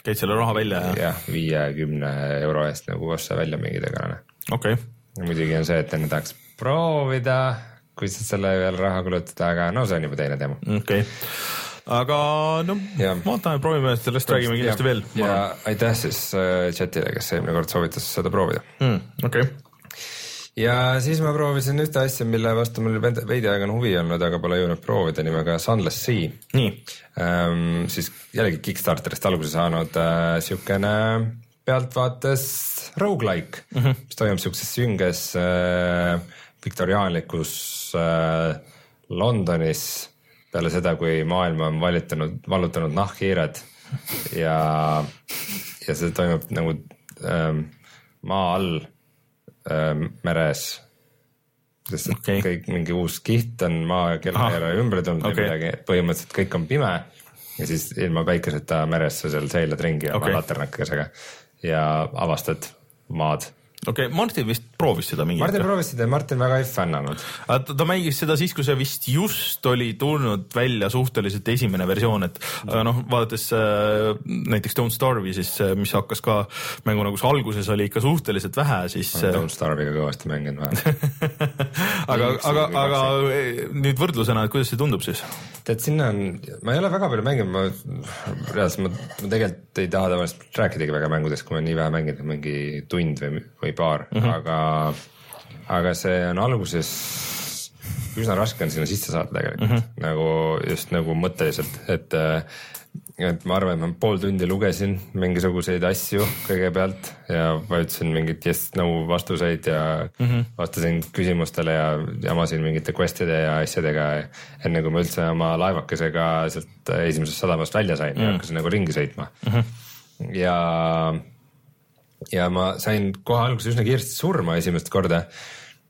käid selle raha välja ja jah, viiekümne euro eest nagu osta välja mingi tegelane. okei okay., muidugi on see, et enne tahaks proovida, kui sa selle peale raha kulutad, aga no see on juba teine teema. okei okay.. Aga no Jah. vaatame, proovime, sellest räägime kindlasti veel. ja aitäh siis äh, chat'ile, kes eelmine kord soovitas seda proovida. Mm, okei okay., ja siis ma proovisin ühte asja, mille vastu mul veidi aega on huvi olnud, aga pole jõudnud proovida, nimega Sunless Sea nii, ähm,. siis jällegi Kickstarterist alguse saanud äh, siukene pealtvaates rogu-like mm, -hmm. mis toimub siukses sünges äh, viktoriaanlikus äh, Londonis peale seda, kui maailma on valitanud, vallutanud nahkhiired ja, ja see toimub nagu ähm, maa all ähm, meres. sest et okay. kõik mingi uus kiht on maa kellakeera ümber tulnud okay. või midagi, põhimõtteliselt kõik on pime ja siis ilma päikeseta meres sa seal seilad ringi oma okay. laternakesega ja avastad maad. okei okay,, Martin vist proovis seda mingi Martin proovis seda ja Martin väga ei fännanud. ta, mängis seda siis, kui see vist just oli tulnud välja suhteliselt esimene versioon, et aga noh, vaadates äh, näiteks Don't Starve'i, siis äh, mis hakkas ka mänguna, kus alguses oli ikka suhteliselt vähe, siis äh, Don't Starve'iga kõvasti mänginud vahel. aga, aga aga eh, nüüd võrdlusena, et kuidas see tundub siis? tead, sinna on, ma ei ole väga palju mänginud, ma reaalselt ma, ma tegelikult ei taha tavaliselt rääkidagi väga mängudest, kui ma nii vähe mänginud, mingi tund või, või paar mm, -hmm. aga, aga see on alguses üsna raske on sinna sisse saada tegelikult mm, -hmm. nagu just nagu mõtteliselt, et et ma arvan, et ma pool tundi lugesin mingisuguseid asju kõigepealt ja vajutasin mingit yes no vastuseid ja mm -hmm. vastasin küsimustele ja jamasin mingite quest'ide ja asjadega. enne kui ma üldse oma laevakesega sealt esimesest sadamast välja sain mm -hmm. ja hakkasin nagu ringi sõitma mm. -hmm. ja, ja ma sain kohe alguses üsna kiiresti surma esimest korda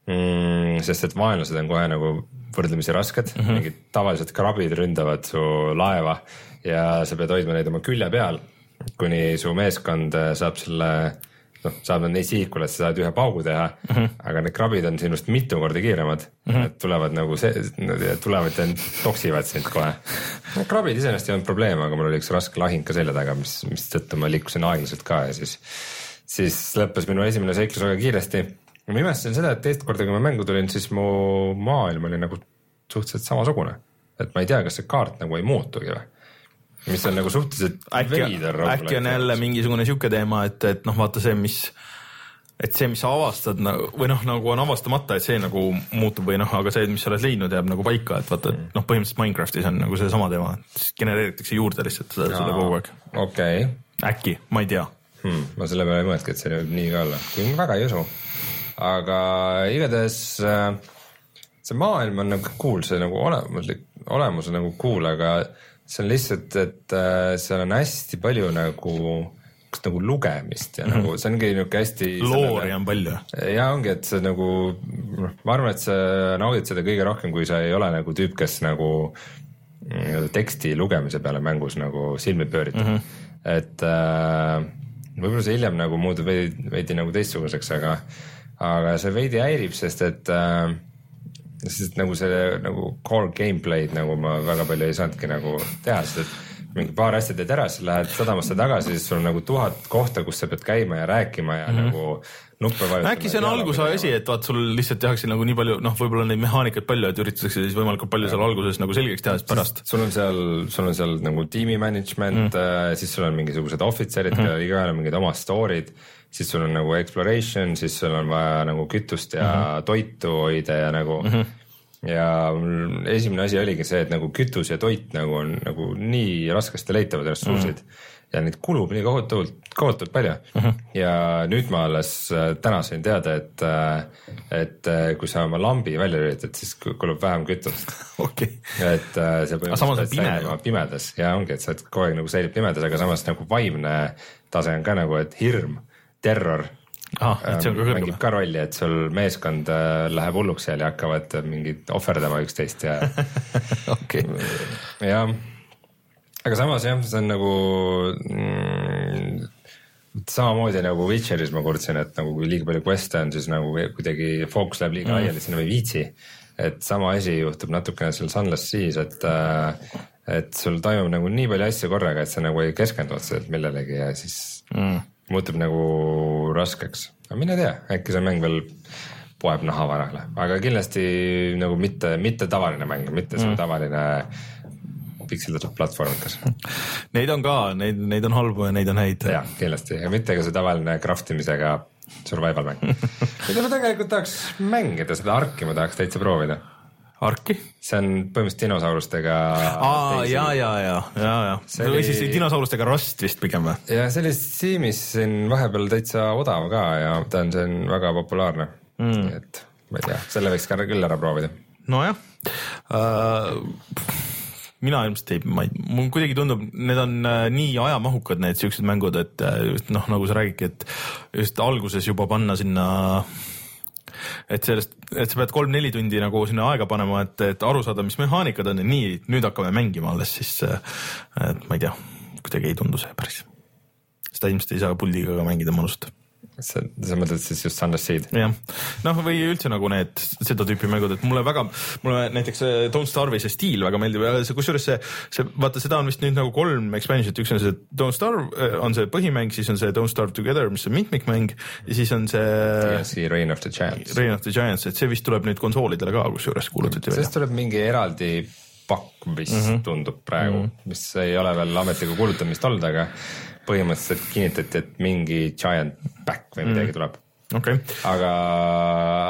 mm,. sest et vaenlased on kohe nagu võrdlemisi rasked mm, -hmm. mingid tavalised krabid ründavad su laeva ja sa pead hoidma neid oma külje peal, kuni su meeskond äh, saab selle, noh, saab neid sihikule, et sa saad ühe paugu teha mm, -hmm. aga need krabid on sinust mitu korda kiiremad mm, -hmm. need tulevad nagu see, tulevad ja toksivad sind kohe. krabid iseenesest ei olnud probleem, aga mul oli üks raske lahing ka selja taga, mis, mistõttu ma liikusin aeglaselt ka ja siis, siis lõppes minu esimene seiklus väga kiiresti ma imestasin seda, et teist korda, kui ma mängu tulin, siis mu maailm oli nagu suhteliselt samasugune. et ma ei tea, kas see kaart nagu ei muutugi või? mis on nagu suhteliselt äkki, veider. äkki on jälle mingisugune sihuke teema, et, et noh, vaata see, mis, et see, mis sa avastad nagu, või noh, nagu on avastamata, et see nagu muutub või noh, aga see, mis sa oled leidnud, jääb nagu paika, et vaata, et noh, põhimõtteliselt Minecraftis on nagu seesama teema, genereeritakse juurde lihtsalt seda, seda kogu aeg. okei okay. äkki, ma ei tea. hmm,, ma selle peale ei mõelnudki, et see võib nii ka olla, kuigi ma väga ei usu. aga igatahes äh, see maailm on nagu cool, see nagu olemuslik, olemus on nagu cool, aga see on lihtsalt, et äh, seal on hästi palju nagu, nagu lugemist ja mm -hmm. nagu see ongi niuke hästi. loori on palju. ja ongi, et see nagu noh, ma arvan, et sa naudid seda kõige rohkem, kui sa ei ole nagu tüüp, kes nagu nii-öelda teksti lugemise peale mängus nagu silmi pööritab mm. -hmm. et äh, võib-olla see hiljem nagu muutub veidi, veidi nagu teistsuguseks, aga, aga see veidi häirib, sest et äh, sest nagu see nagu core gameplay'd nagu ma väga palju ei saanudki nagu teha, sest et mingi paar asja teed ära, siis lähed sadamasse tagasi, siis sul on nagu tuhat kohta, kus sa pead käima ja rääkima ja mm -hmm. nagu nuppe vajutama. äkki see on alguse asi, et vaat sul lihtsalt tehakse nagu nii palju, noh, võib-olla neid mehaanikaid palju, et üritatakse siis võimalikult palju seal alguses nagu selgeks teha, siis pärast. sul on seal, sul on seal nagu tiimi management mm., siis sul on mingisugused ohvitserid mm, -hmm. kellel igaühel on mingid omad story'd, siis sul on nagu exploration, siis sul on vaja nagu kütust ja mm -hmm. toitu hoida ja nagu mm. -hmm ja esimene asi oligi see, et nagu kütus ja toit nagu on nagu nii raskesti leitavad ressursid mm. Ja neid kulub nii kohutavalt, kohutavalt palju mm. -hmm. ja nüüd ma alles äh, täna sain teada, et, et äh, kui sa oma lambi välja lülitad, siis kulub vähem kütust. okei, et äh, see põhimõtteliselt pime pimedas ja ongi, et sa oled kogu aeg nagu säilib pimedas, aga samas nagu vaimne tase on ka nagu, et hirm, terror ah, et see on ka ähm, mängib. ka rolli, et sul meeskond äh, läheb hulluks seal ja hakkavad äh, mingid ohverdama üksteist ja okei, jah, aga samas jah, see on nagu mm, samamoodi nagu Witcheris ma kurtsin, et nagu kui liiga palju quest'e on, siis nagu kuidagi fookus läheb liiga laiali, sinna ei viitsi. et sama asi juhtub natukene seal Sunless Seas, et äh, et sul toimub nagu nii palju asju korraga, et sa nagu ei keskendu otseselt millelegi ja siis mm. muutub nagu raskeks. aga mine tea, äkki see mäng veel poeb naha varale, aga kindlasti nagu mitte, mitte tavaline mäng, mitte see mm. tavaline pikseldatud platvormikas. neid on ka, neid, neid on halbu ja neid on häid. jah, kindlasti ja mitte ka see tavaline craft imisega survival mäng. mida ma tegelikult tahaks mängida, seda Arki ma tahaks täitsa proovida. Arki? see on põhimõtteliselt dinosaurustega. aa, ja, ja, ja, ja, ja. See või oli- siis dinosaurustega Rust vist pigem või? ja see oli Steamis siin vahepeal täitsa odav ka ja ta on, see on väga populaarne mm.. et ma ei tea, selle võiks ka küll ära proovida. nojah uh,. Mina ilmselt ei, ma ei, mul kuidagi tundub, need on äh, nii ajamahukad, need siuksed mängud, et äh, just noh, nagu sa räägidki, et just alguses juba panna sinna et sellest, et sa pead kolm-neli tundi nagu sinna aega panema, et, et aru saada, mis mehaanikad on ja nii, nüüd hakkame mängima alles, siis äh, et ma ei tea, kuidagi ei tundu see päris. seda ilmselt ei saa puldiga ka mängida mõnusalt sa, sa mõtled siis just Sunless Seed? jah, noh, või üldse nagu need seda tüüpi mängud, et mulle väga, mulle näiteks see Don't Starve'i see stiil väga meeldib ja see kusjuures see, see vaata, seda on vist nüüd nagu kolm expansion'it, üks on see Don't Starve on see põhimäng, siis on see Don't Starve Together, mis on mitmikmäng ja siis on see DLC Reign of the Giants. Reign of the Giants, et see vist tuleb nüüd konsoolidele ka, kusjuures kuulutati välja. sellest tuleb mingi eraldi pakk, mis mm -hmm. tundub praegu mm, -hmm. mis ei ole veel ametiga kuulutamist olnud, aga põhimõtteliselt kinnitati, et mingi giant back või midagi mm tuleb. okay., aga,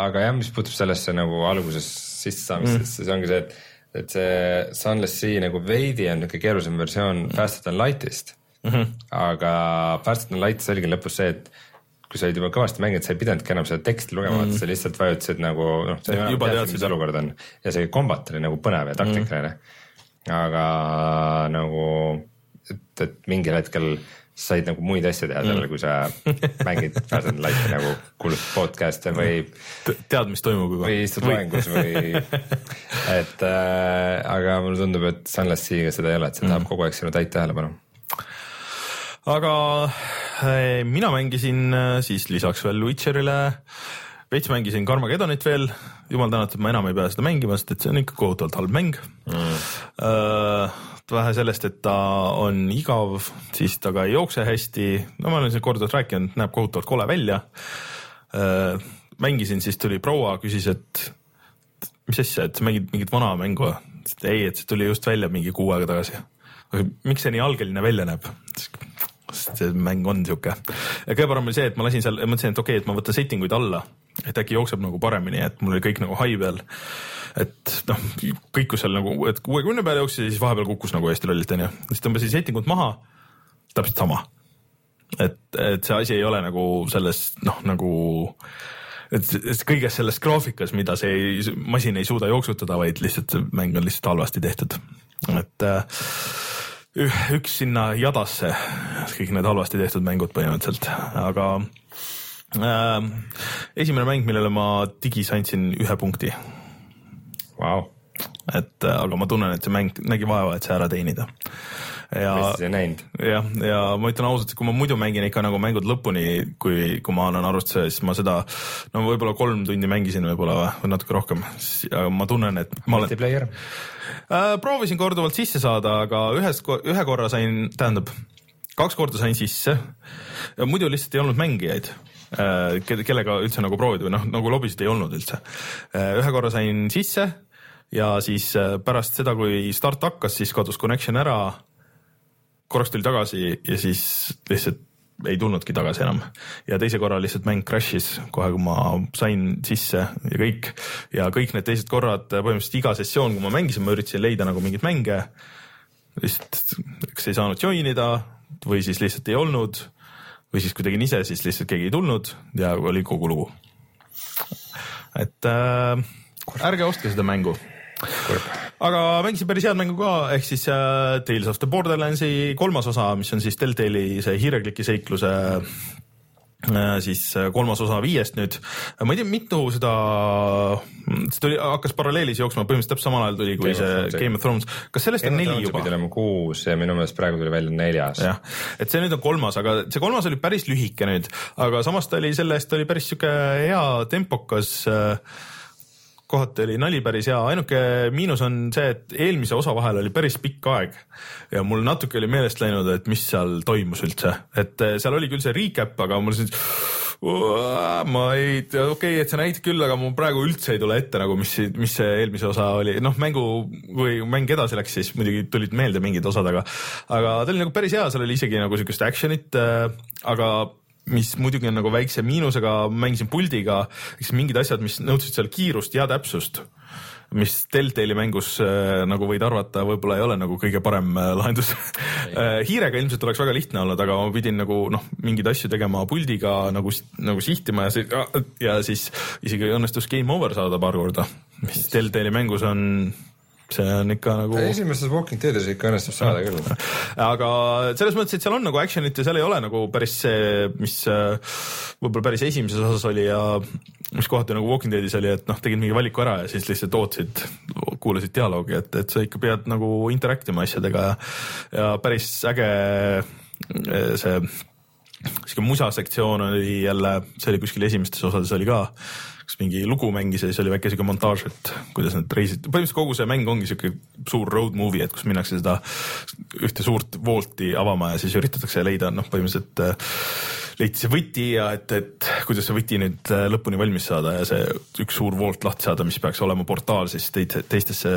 aga jah, mis puutub sellesse nagu alguses sissesaamisse mm, -hmm. siis ongi see, et, et see Sunless Sea nagu veidi on niisugune keerulisem versioon Faster than Light'ist mm. -hmm. aga Faster than Light'is oligi lõpus see, et kui sa olid juba kõvasti mänginud, sa ei pidanudki enam seda teksti lugema mm, sa lihtsalt vajutasid nagu noh, sa Juba juba teadsid, mis olukord on ja see kombat oli nagu põnev ja taktikaline mm. aga nagu, et, et mingil hetkel sa said nagu muid asju teha sellele, kui sa mängid than Light'i nagu kuulad podcast'e või tead, mis toimub juba. või istud loengus või, et äh, aga mulle tundub, et Sunless Sea'ga seda ei ole, et see tahab kogu aeg sinu täit tähelepanu. aga eh, mina mängisin eh, siis lisaks veel Witcherile, veits mängisin Carmagedonit veel, jumal tänatud, ma enam ei pea seda mängima, sest et see on ikka kohutavalt halb mäng mm.. Vähe sellest, et ta on igav, siis ta ka ei jookse hästi, no ma olen siin korduvalt rääkinud, näeb kohutavalt kole välja. mängisin, siis tuli proua, küsis, et mis asja, et sa mängid mingit vana mängu? ei, et see tuli just välja mingi kuu aega tagasi. miks see nii algeline välja näeb? Sest see mäng on sihuke. kõige parem oli see, et ma lasin seal, mõtlesin, et okei okay,, et ma võtan setting uid alla, et äkki jookseb nagu paremini, et mul oli kõik nagu hai peal. et noh, kõikus seal nagu, et kuuekümne peale jooksis ja siis vahepeal kukkus nagu hästi lollilt onju, siis tõmbasin setting ut maha, täpselt sama. et, et see asi ei ole nagu selles noh, nagu et et kõiges selles graafikas, mida see masin ei suuda jooksutada, vaid lihtsalt mäng on lihtsalt halvasti tehtud. et äh, üks sinna jadasse. Kõik need halvasti tehtud mängud põhimõtteliselt, aga äh, esimene mäng, millele ma digis andsin ühe punkti, Vau, et äh, aga ma tunnen, et see mäng nägi vaeva, et see ära teenida. Ja jah, ja ma ütlen ausalt, et kui ma muidu mängin ikka nagu mängud lõpuni, kui, kui ma annan arvustuse, siis ma seda no võib-olla kolm tundi mängisin võib-olla või- natuke rohkem, aga ma tunnen, et ma olen multiplayer, äh,. proovisin korduvalt sisse saada, aga ühest, ühe korra sain, tähendab, kaks korda sain sisse. muidu lihtsalt ei olnud mängijaid, kellega üldse nagu proovida või noh, nagu lobisid ei olnud üldse. ühe korra sain sisse ja siis äh, pärast seda, kui start hakkas, siis kadus connection ära korraks tuli tagasi ja siis lihtsalt ei tulnudki tagasi enam ja teise korra lihtsalt mäng crash'is kohe, kui ma sain sisse ja kõik ja kõik need teised korrad, põhimõtteliselt iga sessioon, kui ma mängisin, ma üritasin leida nagu mingeid mänge. lihtsalt kas ei saanud join ida või siis lihtsalt ei olnud või siis kui tegin ise, siis lihtsalt keegi ei tulnud ja oli kogu lugu. et äh, ärge ostke seda mängu aga mängisin päris head mängu ka, ehk siis äh, Tales of the Borderlandsi kolmas osa, mis on siis Deltali see hiirekliki seikluse äh, siis äh, kolmas osa viiest nüüd. ma ei tea, mitu seda, see tuli, hakkas paralleelis jooksma, põhimõtteliselt täpselt samal ajal tuli, kui Game see. Game of Thrones, kas sellest on neli juba pidi? olema kuus ja minu meelest praegu tuli välja neljas. jah, et see nüüd on kolmas, aga see kolmas oli päris lühike nüüd, aga samas ta oli selle eest oli päris sihuke hea tempokas äh, kohati oli nali päris hea, ainuke miinus on see, et eelmise osa vahel oli päris pikk aeg. Ja mul natuke oli meelest läinud, et mis seal toimus üldse, et eh, seal oli küll see recap, aga mul siis ma ei tea, okei okay,, et sa näitasid küll, aga mul praegu üldse ei tule ette nagu, mis, mis see eelmise osa oli, noh, mängu, kui mäng edasi läks, siis muidugi tulid meelde mingid osad, aga aga ta oli nagu päris hea, seal oli isegi nagu siukest action'it äh,, aga mis muidugi on nagu väikse miinusega, mängisin puldiga, eks mingid asjad, mis nõudsid seal kiirust ja täpsust, mis Deltali mängus äh, nagu võid arvata, võib-olla ei ole nagu kõige parem äh, lahendus. hiirega ilmselt oleks väga lihtne olnud, aga ma pidin nagu noh, mingeid asju tegema puldiga nagu, nagu sihtima ja see ja siis isegi õnnestus game over saada paar korda, mis Deltali mängus on, see on ikka nagu esimestes Walking Deadis ikka õnnestub saada küll. aga selles mõttes, et seal on nagu action'it ja seal ei ole nagu päris see, mis äh, võib-olla päris esimeses osas oli ja mis kohati nagu Walking Deadis oli, et noh, tegid mingi valiku ära ja siis lihtsalt ootasid, kuulasid dialoogi, et, et sa ikka pead nagu interact ima asjadega ja, ja päris äge äh, see sihuke musasektsioon oli jälle, see oli kuskil esimestes osades oli ka, kas mingi lugu mängis ja siis oli väike sihuke montaaž, et kuidas nad reisid, põhimõtteliselt kogu see mäng ongi sihuke suur road movie, et kus minnakse seda ühte suurt voolti avama ja siis üritatakse leida, noh, põhimõtteliselt äh, leiti see võti ja et, et kuidas see võti nüüd äh, lõpuni valmis saada ja see üks suur voolt lahti saada, mis peaks olema portaal siis teid- teistesse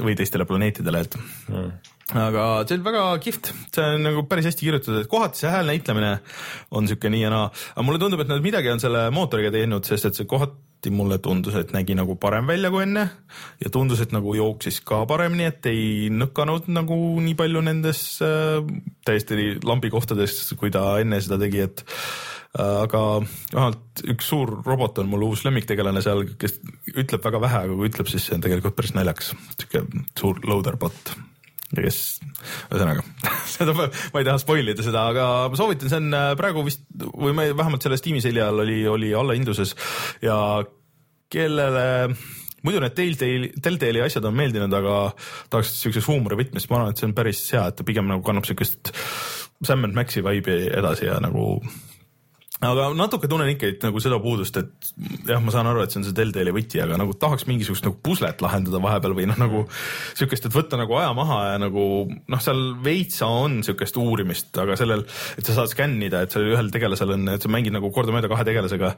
või teistele planeetidele, et mm aga see oli väga kihvt, see on nagu päris hästi kirjutatud, et kohati see häälnäitlemine on sihuke nii ja naa, aga mulle tundub, et nad midagi on selle mootoriga teinud, sest et see kohati mulle tundus, et nägi nagu parem välja kui enne. Ja tundus, et nagu jooksis ka paremini, et ei nõkanud nagu nii palju nendes äh, täiesti lambikohtades, kui ta enne seda tegi, et äh, aga vähemalt üks suur robot on mul uus lemmiktegelane seal, kes ütleb väga vähe, aga kui ütleb, siis see on tegelikult päris naljakas, sihuke suur loader bot kes, ühesõnaga seda ma, ma ei taha spoil ida seda, aga ma soovitan, see on äh, praegu vist või ma ei- vähemalt selle Steam'i selja all oli, oli allahindluses ja kellele muidu need Telltale'i, Telltale'i asjad on meeldinud, aga tahaks siukses huumorivõtmes, ma arvan, et see on päris hea, et ta pigem nagu kannab siukest Sam and Maxi vibe'i edasi ja nagu aga natuke tunnen ikka et nagu seda puudust, et jah, ma saan aru, et see on see Telltale'i võti, aga nagu tahaks mingisugust nagu puslet lahendada vahepeal või noh, nagu siukest, et võtta nagu aja maha ja nagu noh, seal veitsa on siukest uurimist, aga sellel, et sa saad skännida, et seal ühel tegelasel on, et sa mängid nagu kordamööda kahe tegelasega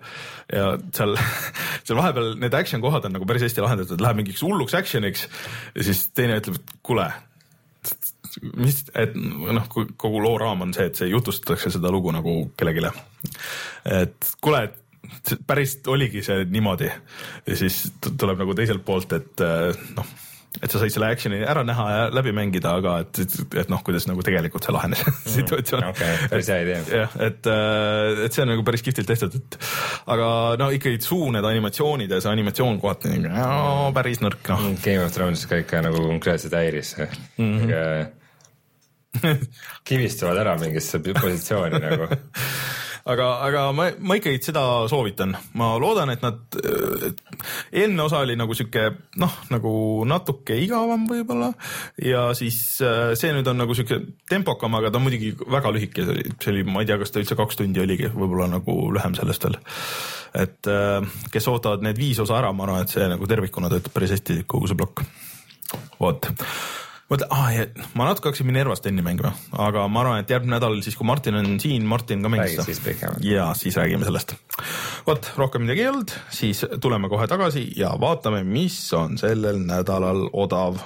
ja seal, seal vahepeal need action kohad on nagu päris hästi lahendatud, läheb mingiks hulluks action'iks ja siis teine ütleb, et kuule mis, et noh, kui kogu loo raam on see, et see jutustatakse seda lugu nagu kellelegi. et kuule, et päris oligi see niimoodi ja siis tuleb nagu teiselt poolt, et eh, noh, et sa said selle action'i ära näha ja läbi mängida, aga et, et noh, kuidas nagu tegelikult see lahenes situatsioon. okei, päris hea idee. jah, et, et see on nagu päris kihvtilt tehtud, et aga no ikkagi suu need animatsioonid ja see animatsioon kohati no, päris nõrk noh. Game of Thrones ka ikka nagu konkreetselt häiris mm. -hmm. kivistuvad ära mingisse positsiooni nagu. aga, aga ma, ma ikkagi seda soovitan, ma loodan, et nad, eelmine osa oli nagu sihuke noh, nagu natuke igavam võib-olla ja siis see nüüd on nagu sihuke tempokam, aga ta on muidugi väga lühike, see oli, ma ei tea, kas ta üldse kaks tundi oligi, võib-olla nagu lühem sellest veel. et kes ootavad need viis osa ära, ma arvan, et see nagu tervikuna töötab päris hästi, kogu see plokk. vot mõtle ah,, ma natuke hakkasin Minervast enne mängima, aga ma arvan, et järgmine nädal siis, kui Martin on siin, Martin ka mängis seda. ja siis räägime sellest. vot, rohkem midagi ei olnud, siis tuleme kohe tagasi ja vaatame, mis on sellel nädalal odav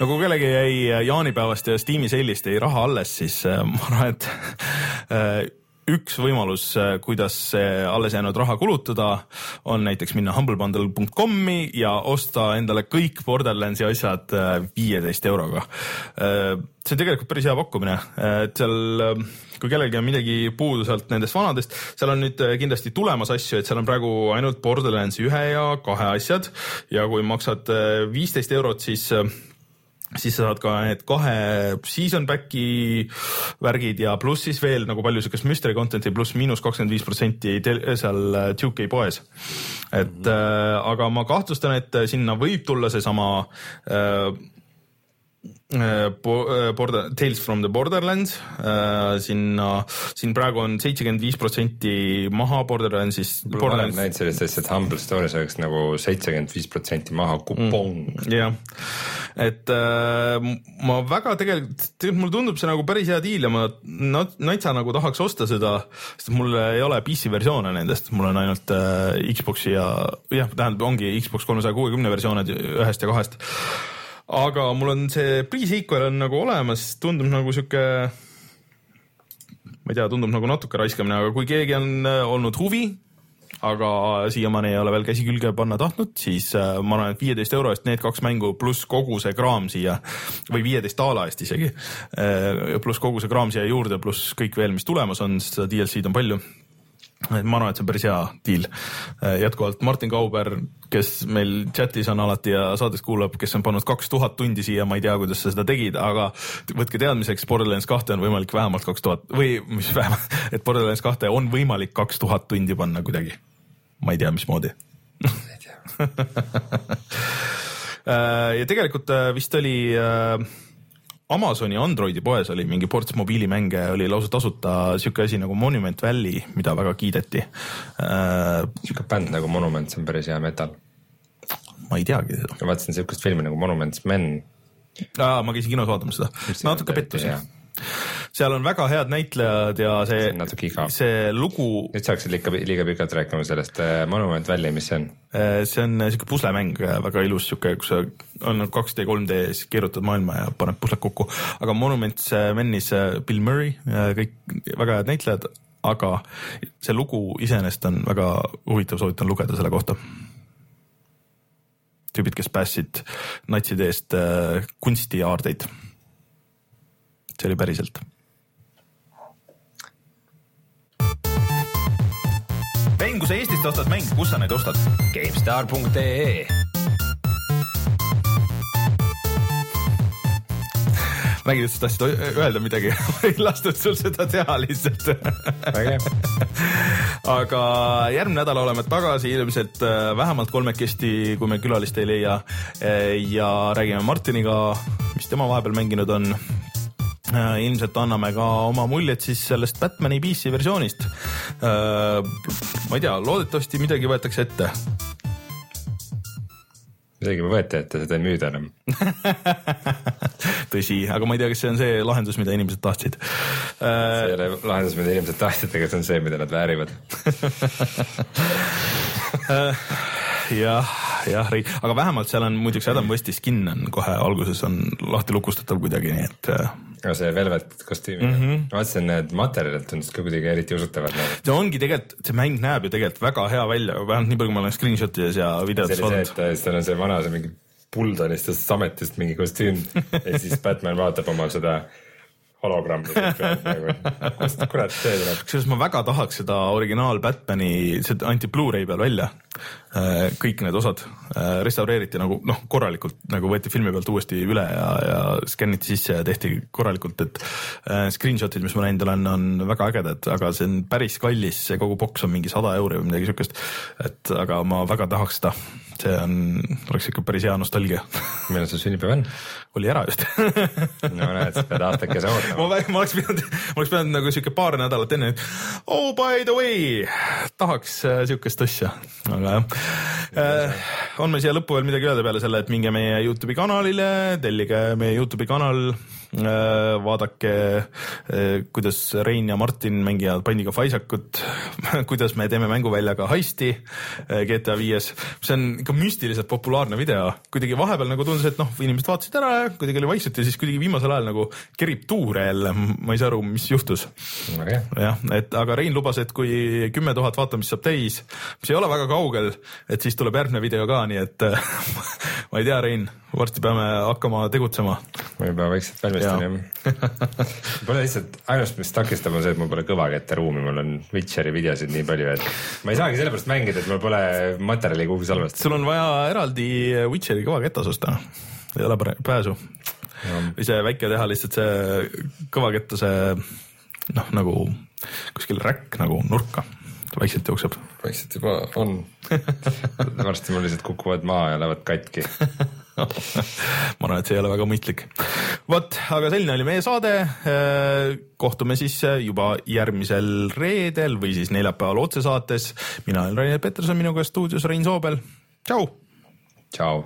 no kui kellelgi jäi jaanipäevast ja Steam'i seilist jäi raha alles, siis äh, ma arvan, et äh, üks võimalus, äh, kuidas alles jäänud raha kulutada, on näiteks minna humblebundle.com'i ja osta endale kõik Borderlandsi asjad viieteist euroga. see on tegelikult päris hea pakkumine, et seal kui kellelgi on midagi puudu sealt nendest vanadest, seal on nüüd kindlasti tulemas asju, et seal on praegu ainult Borderlandsi ühe ja kahe asjad ja kui maksad viisteist eurot, siis siis sa saad ka need kahe season back'i värgid ja pluss siis veel nagu palju siukest mystery content'i pluss miinus kakskümmend viis protsenti seal 2K poes. et mm -hmm. äh, aga ma kahtlustan, et sinna võib tulla seesama äh, Äh, äh, Border, Tales from the Borderlands äh,, sinna, siin praegu on seitsekümmend viis protsenti maha Borderlandsist. ma olen näinud sellist asja, et Humble Stories oleks nagu seitsekümmend viis protsenti maha kupong mm,. jah, et äh, ma väga tegelikult, tegelikult mulle tundub see nagu päris hea diil ja ma natsa nagu tahaks osta seda, sest mul ei ole PC versioone nendest, mul on ainult äh, Xbox'i ja jah, tähendab, ongi Xbox kolmesaja kuuekümne versioonid ühest ja kahest aga mul on see pre-sequel on nagu olemas, tundub nagu sihuke, ma ei tea, tundub nagu natuke raiskamine, aga kui keegi on äh, olnud huvi, aga siiamaani ei ole veel käsi külge panna tahtnud, siis äh, ma arvan, et viieteist euro eest need kaks mängu pluss kogu see kraam siia või viieteist daala eest isegi, äh, pluss kogu see kraam siia juurde, pluss kõik veel, mis tulemas on, sest seda DLC-d on palju et ma arvan, et see on päris hea deal. Äh, jätkuvalt Martin Kauber, kes meil chatis on alati ja saates kuulab, kes on pannud kaks tuhat tundi siia, ma ei tea, kuidas sa seda tegid, aga võtke teadmiseks, Borderlands kahte on võimalik vähemalt kaks tuhat või mis vähemalt, et Borderlands kahte on võimalik kaks tuhat tundi panna kuidagi. ma ei tea, mismoodi. äh, ja tegelikult äh, vist oli äh, Amazoni Androidi poes oli mingi ports mobiilimänge, oli lausa tasuta sihuke asi nagu Monument Valley, mida väga kiideti äh,. sihuke bänd nagu Monument, see on päris hea metal. ma ei teagi seda. ma vaatasin sihukest filmi nagu Monuments Men. aa, ma käisin kinos vaatamas seda, natuke pettusin seal on väga head näitlejad ja see, see, see lugu. nüüd sa hakkasid liiga, liiga pikalt rääkima sellest äh, Monument Valley, mis see on? Äh, see on äh, siuke puslemäng, väga ilus siuke, kus on 2D, 3D-s keerutad maailma ja paned pusled kokku, aga Monuments Menis Bill Murray, kõik väga head näitlejad, aga see lugu iseenesest on väga huvitav, soovitan lugeda selle kohta tüübid, kes päästsid natside eest kunstiaardeid see oli päriselt. Mäng, kui sa Eestist ostad mänge, kus sa neid ostad? GameStar.ee nägin, et sa tahtsid öelda midagi? Ei lastud sul seda teha lihtsalt. Aga järgmine nädal oleme tagasi ilmselt äh, vähemalt kolmekesti, kui me külalist ei leia. Äh, ja räägime Martiniga, mis tema vahepeal mänginud on ilmselt anname ka oma muljed siis sellest Batman'i PC versioonist. Äh, ma ei tea, loodetavasti midagi võetakse ette midagi võeti ette, seda ei müüda enam tõsi, aga ma ei tea, kas see on see lahendus, mida inimesed tahtsid. see ei ole lahendus, mida inimesed tahtsid, aga see on see, mida nad väärivad jah, jah, aga vähemalt seal on muideks Adam Westi skin on kohe alguses on lahti lukustatav kuidagi, nii et no see velvet kostüüm mm, -hmm. ma vaatasin, need materjalid tundusid ka kuidagi eriti usutavad nagu. see ongi tegelikult, see mäng näeb ju tegelikult väga hea välja, vähemalt nii palju, kui ma olen screenshot ides ja videotes vaadanud. seal on see vana, see mingi Bulldonist ja Sametist mingi kostüüm ja siis Batman vaatab oma seda hologrammidelt pealt nagu, kust kurat see tuleb? kusjuures ma väga tahaks seda originaal Batman'i, see anti Blu-ray peal välja. kõik need osad äh, restaureeriti nagu noh, korralikult nagu võeti filmi pealt uuesti üle ja, ja skänniti sisse ja tehti korralikult, et äh, screenshot'id, mis ma näinud olen, on väga ägedad, aga see on päris kallis, see kogu boks on mingi sada euri või midagi siukest. et aga ma väga tahaks seda, see on, oleks ikka päris hea nostalgia. millal sul sünnipäev on? oli ära just no näed, sa pead aastakese ma ootama., ma oleks pidanud, ma oleks pidanud nagu sihuke paar nädalat enne, et oh by the way, tahaks äh, siukest asja, aga jah äh,. on meil siia lõppu veel midagi öelda peale selle, et minge meie Youtube'i kanalile, tellige meie Youtube'i kanal vaadake äh,, kuidas Rein ja Martin mängivad pandiga Faisakut, kuidas me teeme mänguväljaga heisti äh, GTA viies, see on ikka müstiliselt populaarne video, kuidagi vahepeal nagu tundus, et noh, inimesed vaatasid ära ja kuidagi oli vaikselt ja siis kuidagi viimasel ajal nagu kerib tuure jälle, ma ei saa aru, mis juhtus. Jah, et aga Rein lubas, et kui kümme tuhat vaatamist saab täis, mis ei ole väga kaugel, et siis tuleb järgmine video ka, nii et ma ei tea, Rein, varsti peame hakkama tegutsema. ma juba vaikselt valmistan jah. Pole lihtsalt, ainus, mis takistab, on see, et mul pole kõvakettaruumi, mul on Witcheri videosid nii palju, et ma ei saagi sellepärast mängida, et mul pole materjali kuhugi salvestada. sul on vaja eraldi Witcheri kõvaketas osta, ei ole pääsu. või see väike teha lihtsalt see kõvakettase noh, nagu kuskil räkk nagu nurka, vaikselt jookseb vaikselt juba on. varsti mul lihtsalt kukuvad maha ja lähevad katki. ma arvan, et see ei ole väga mõistlik. vot, aga selline oli meie saade. kohtume siis juba järgmisel reedel või siis neljapäeval otsesaates. mina olen Rainer Peterson, minuga stuudios Rein Soobel. tšau. tšau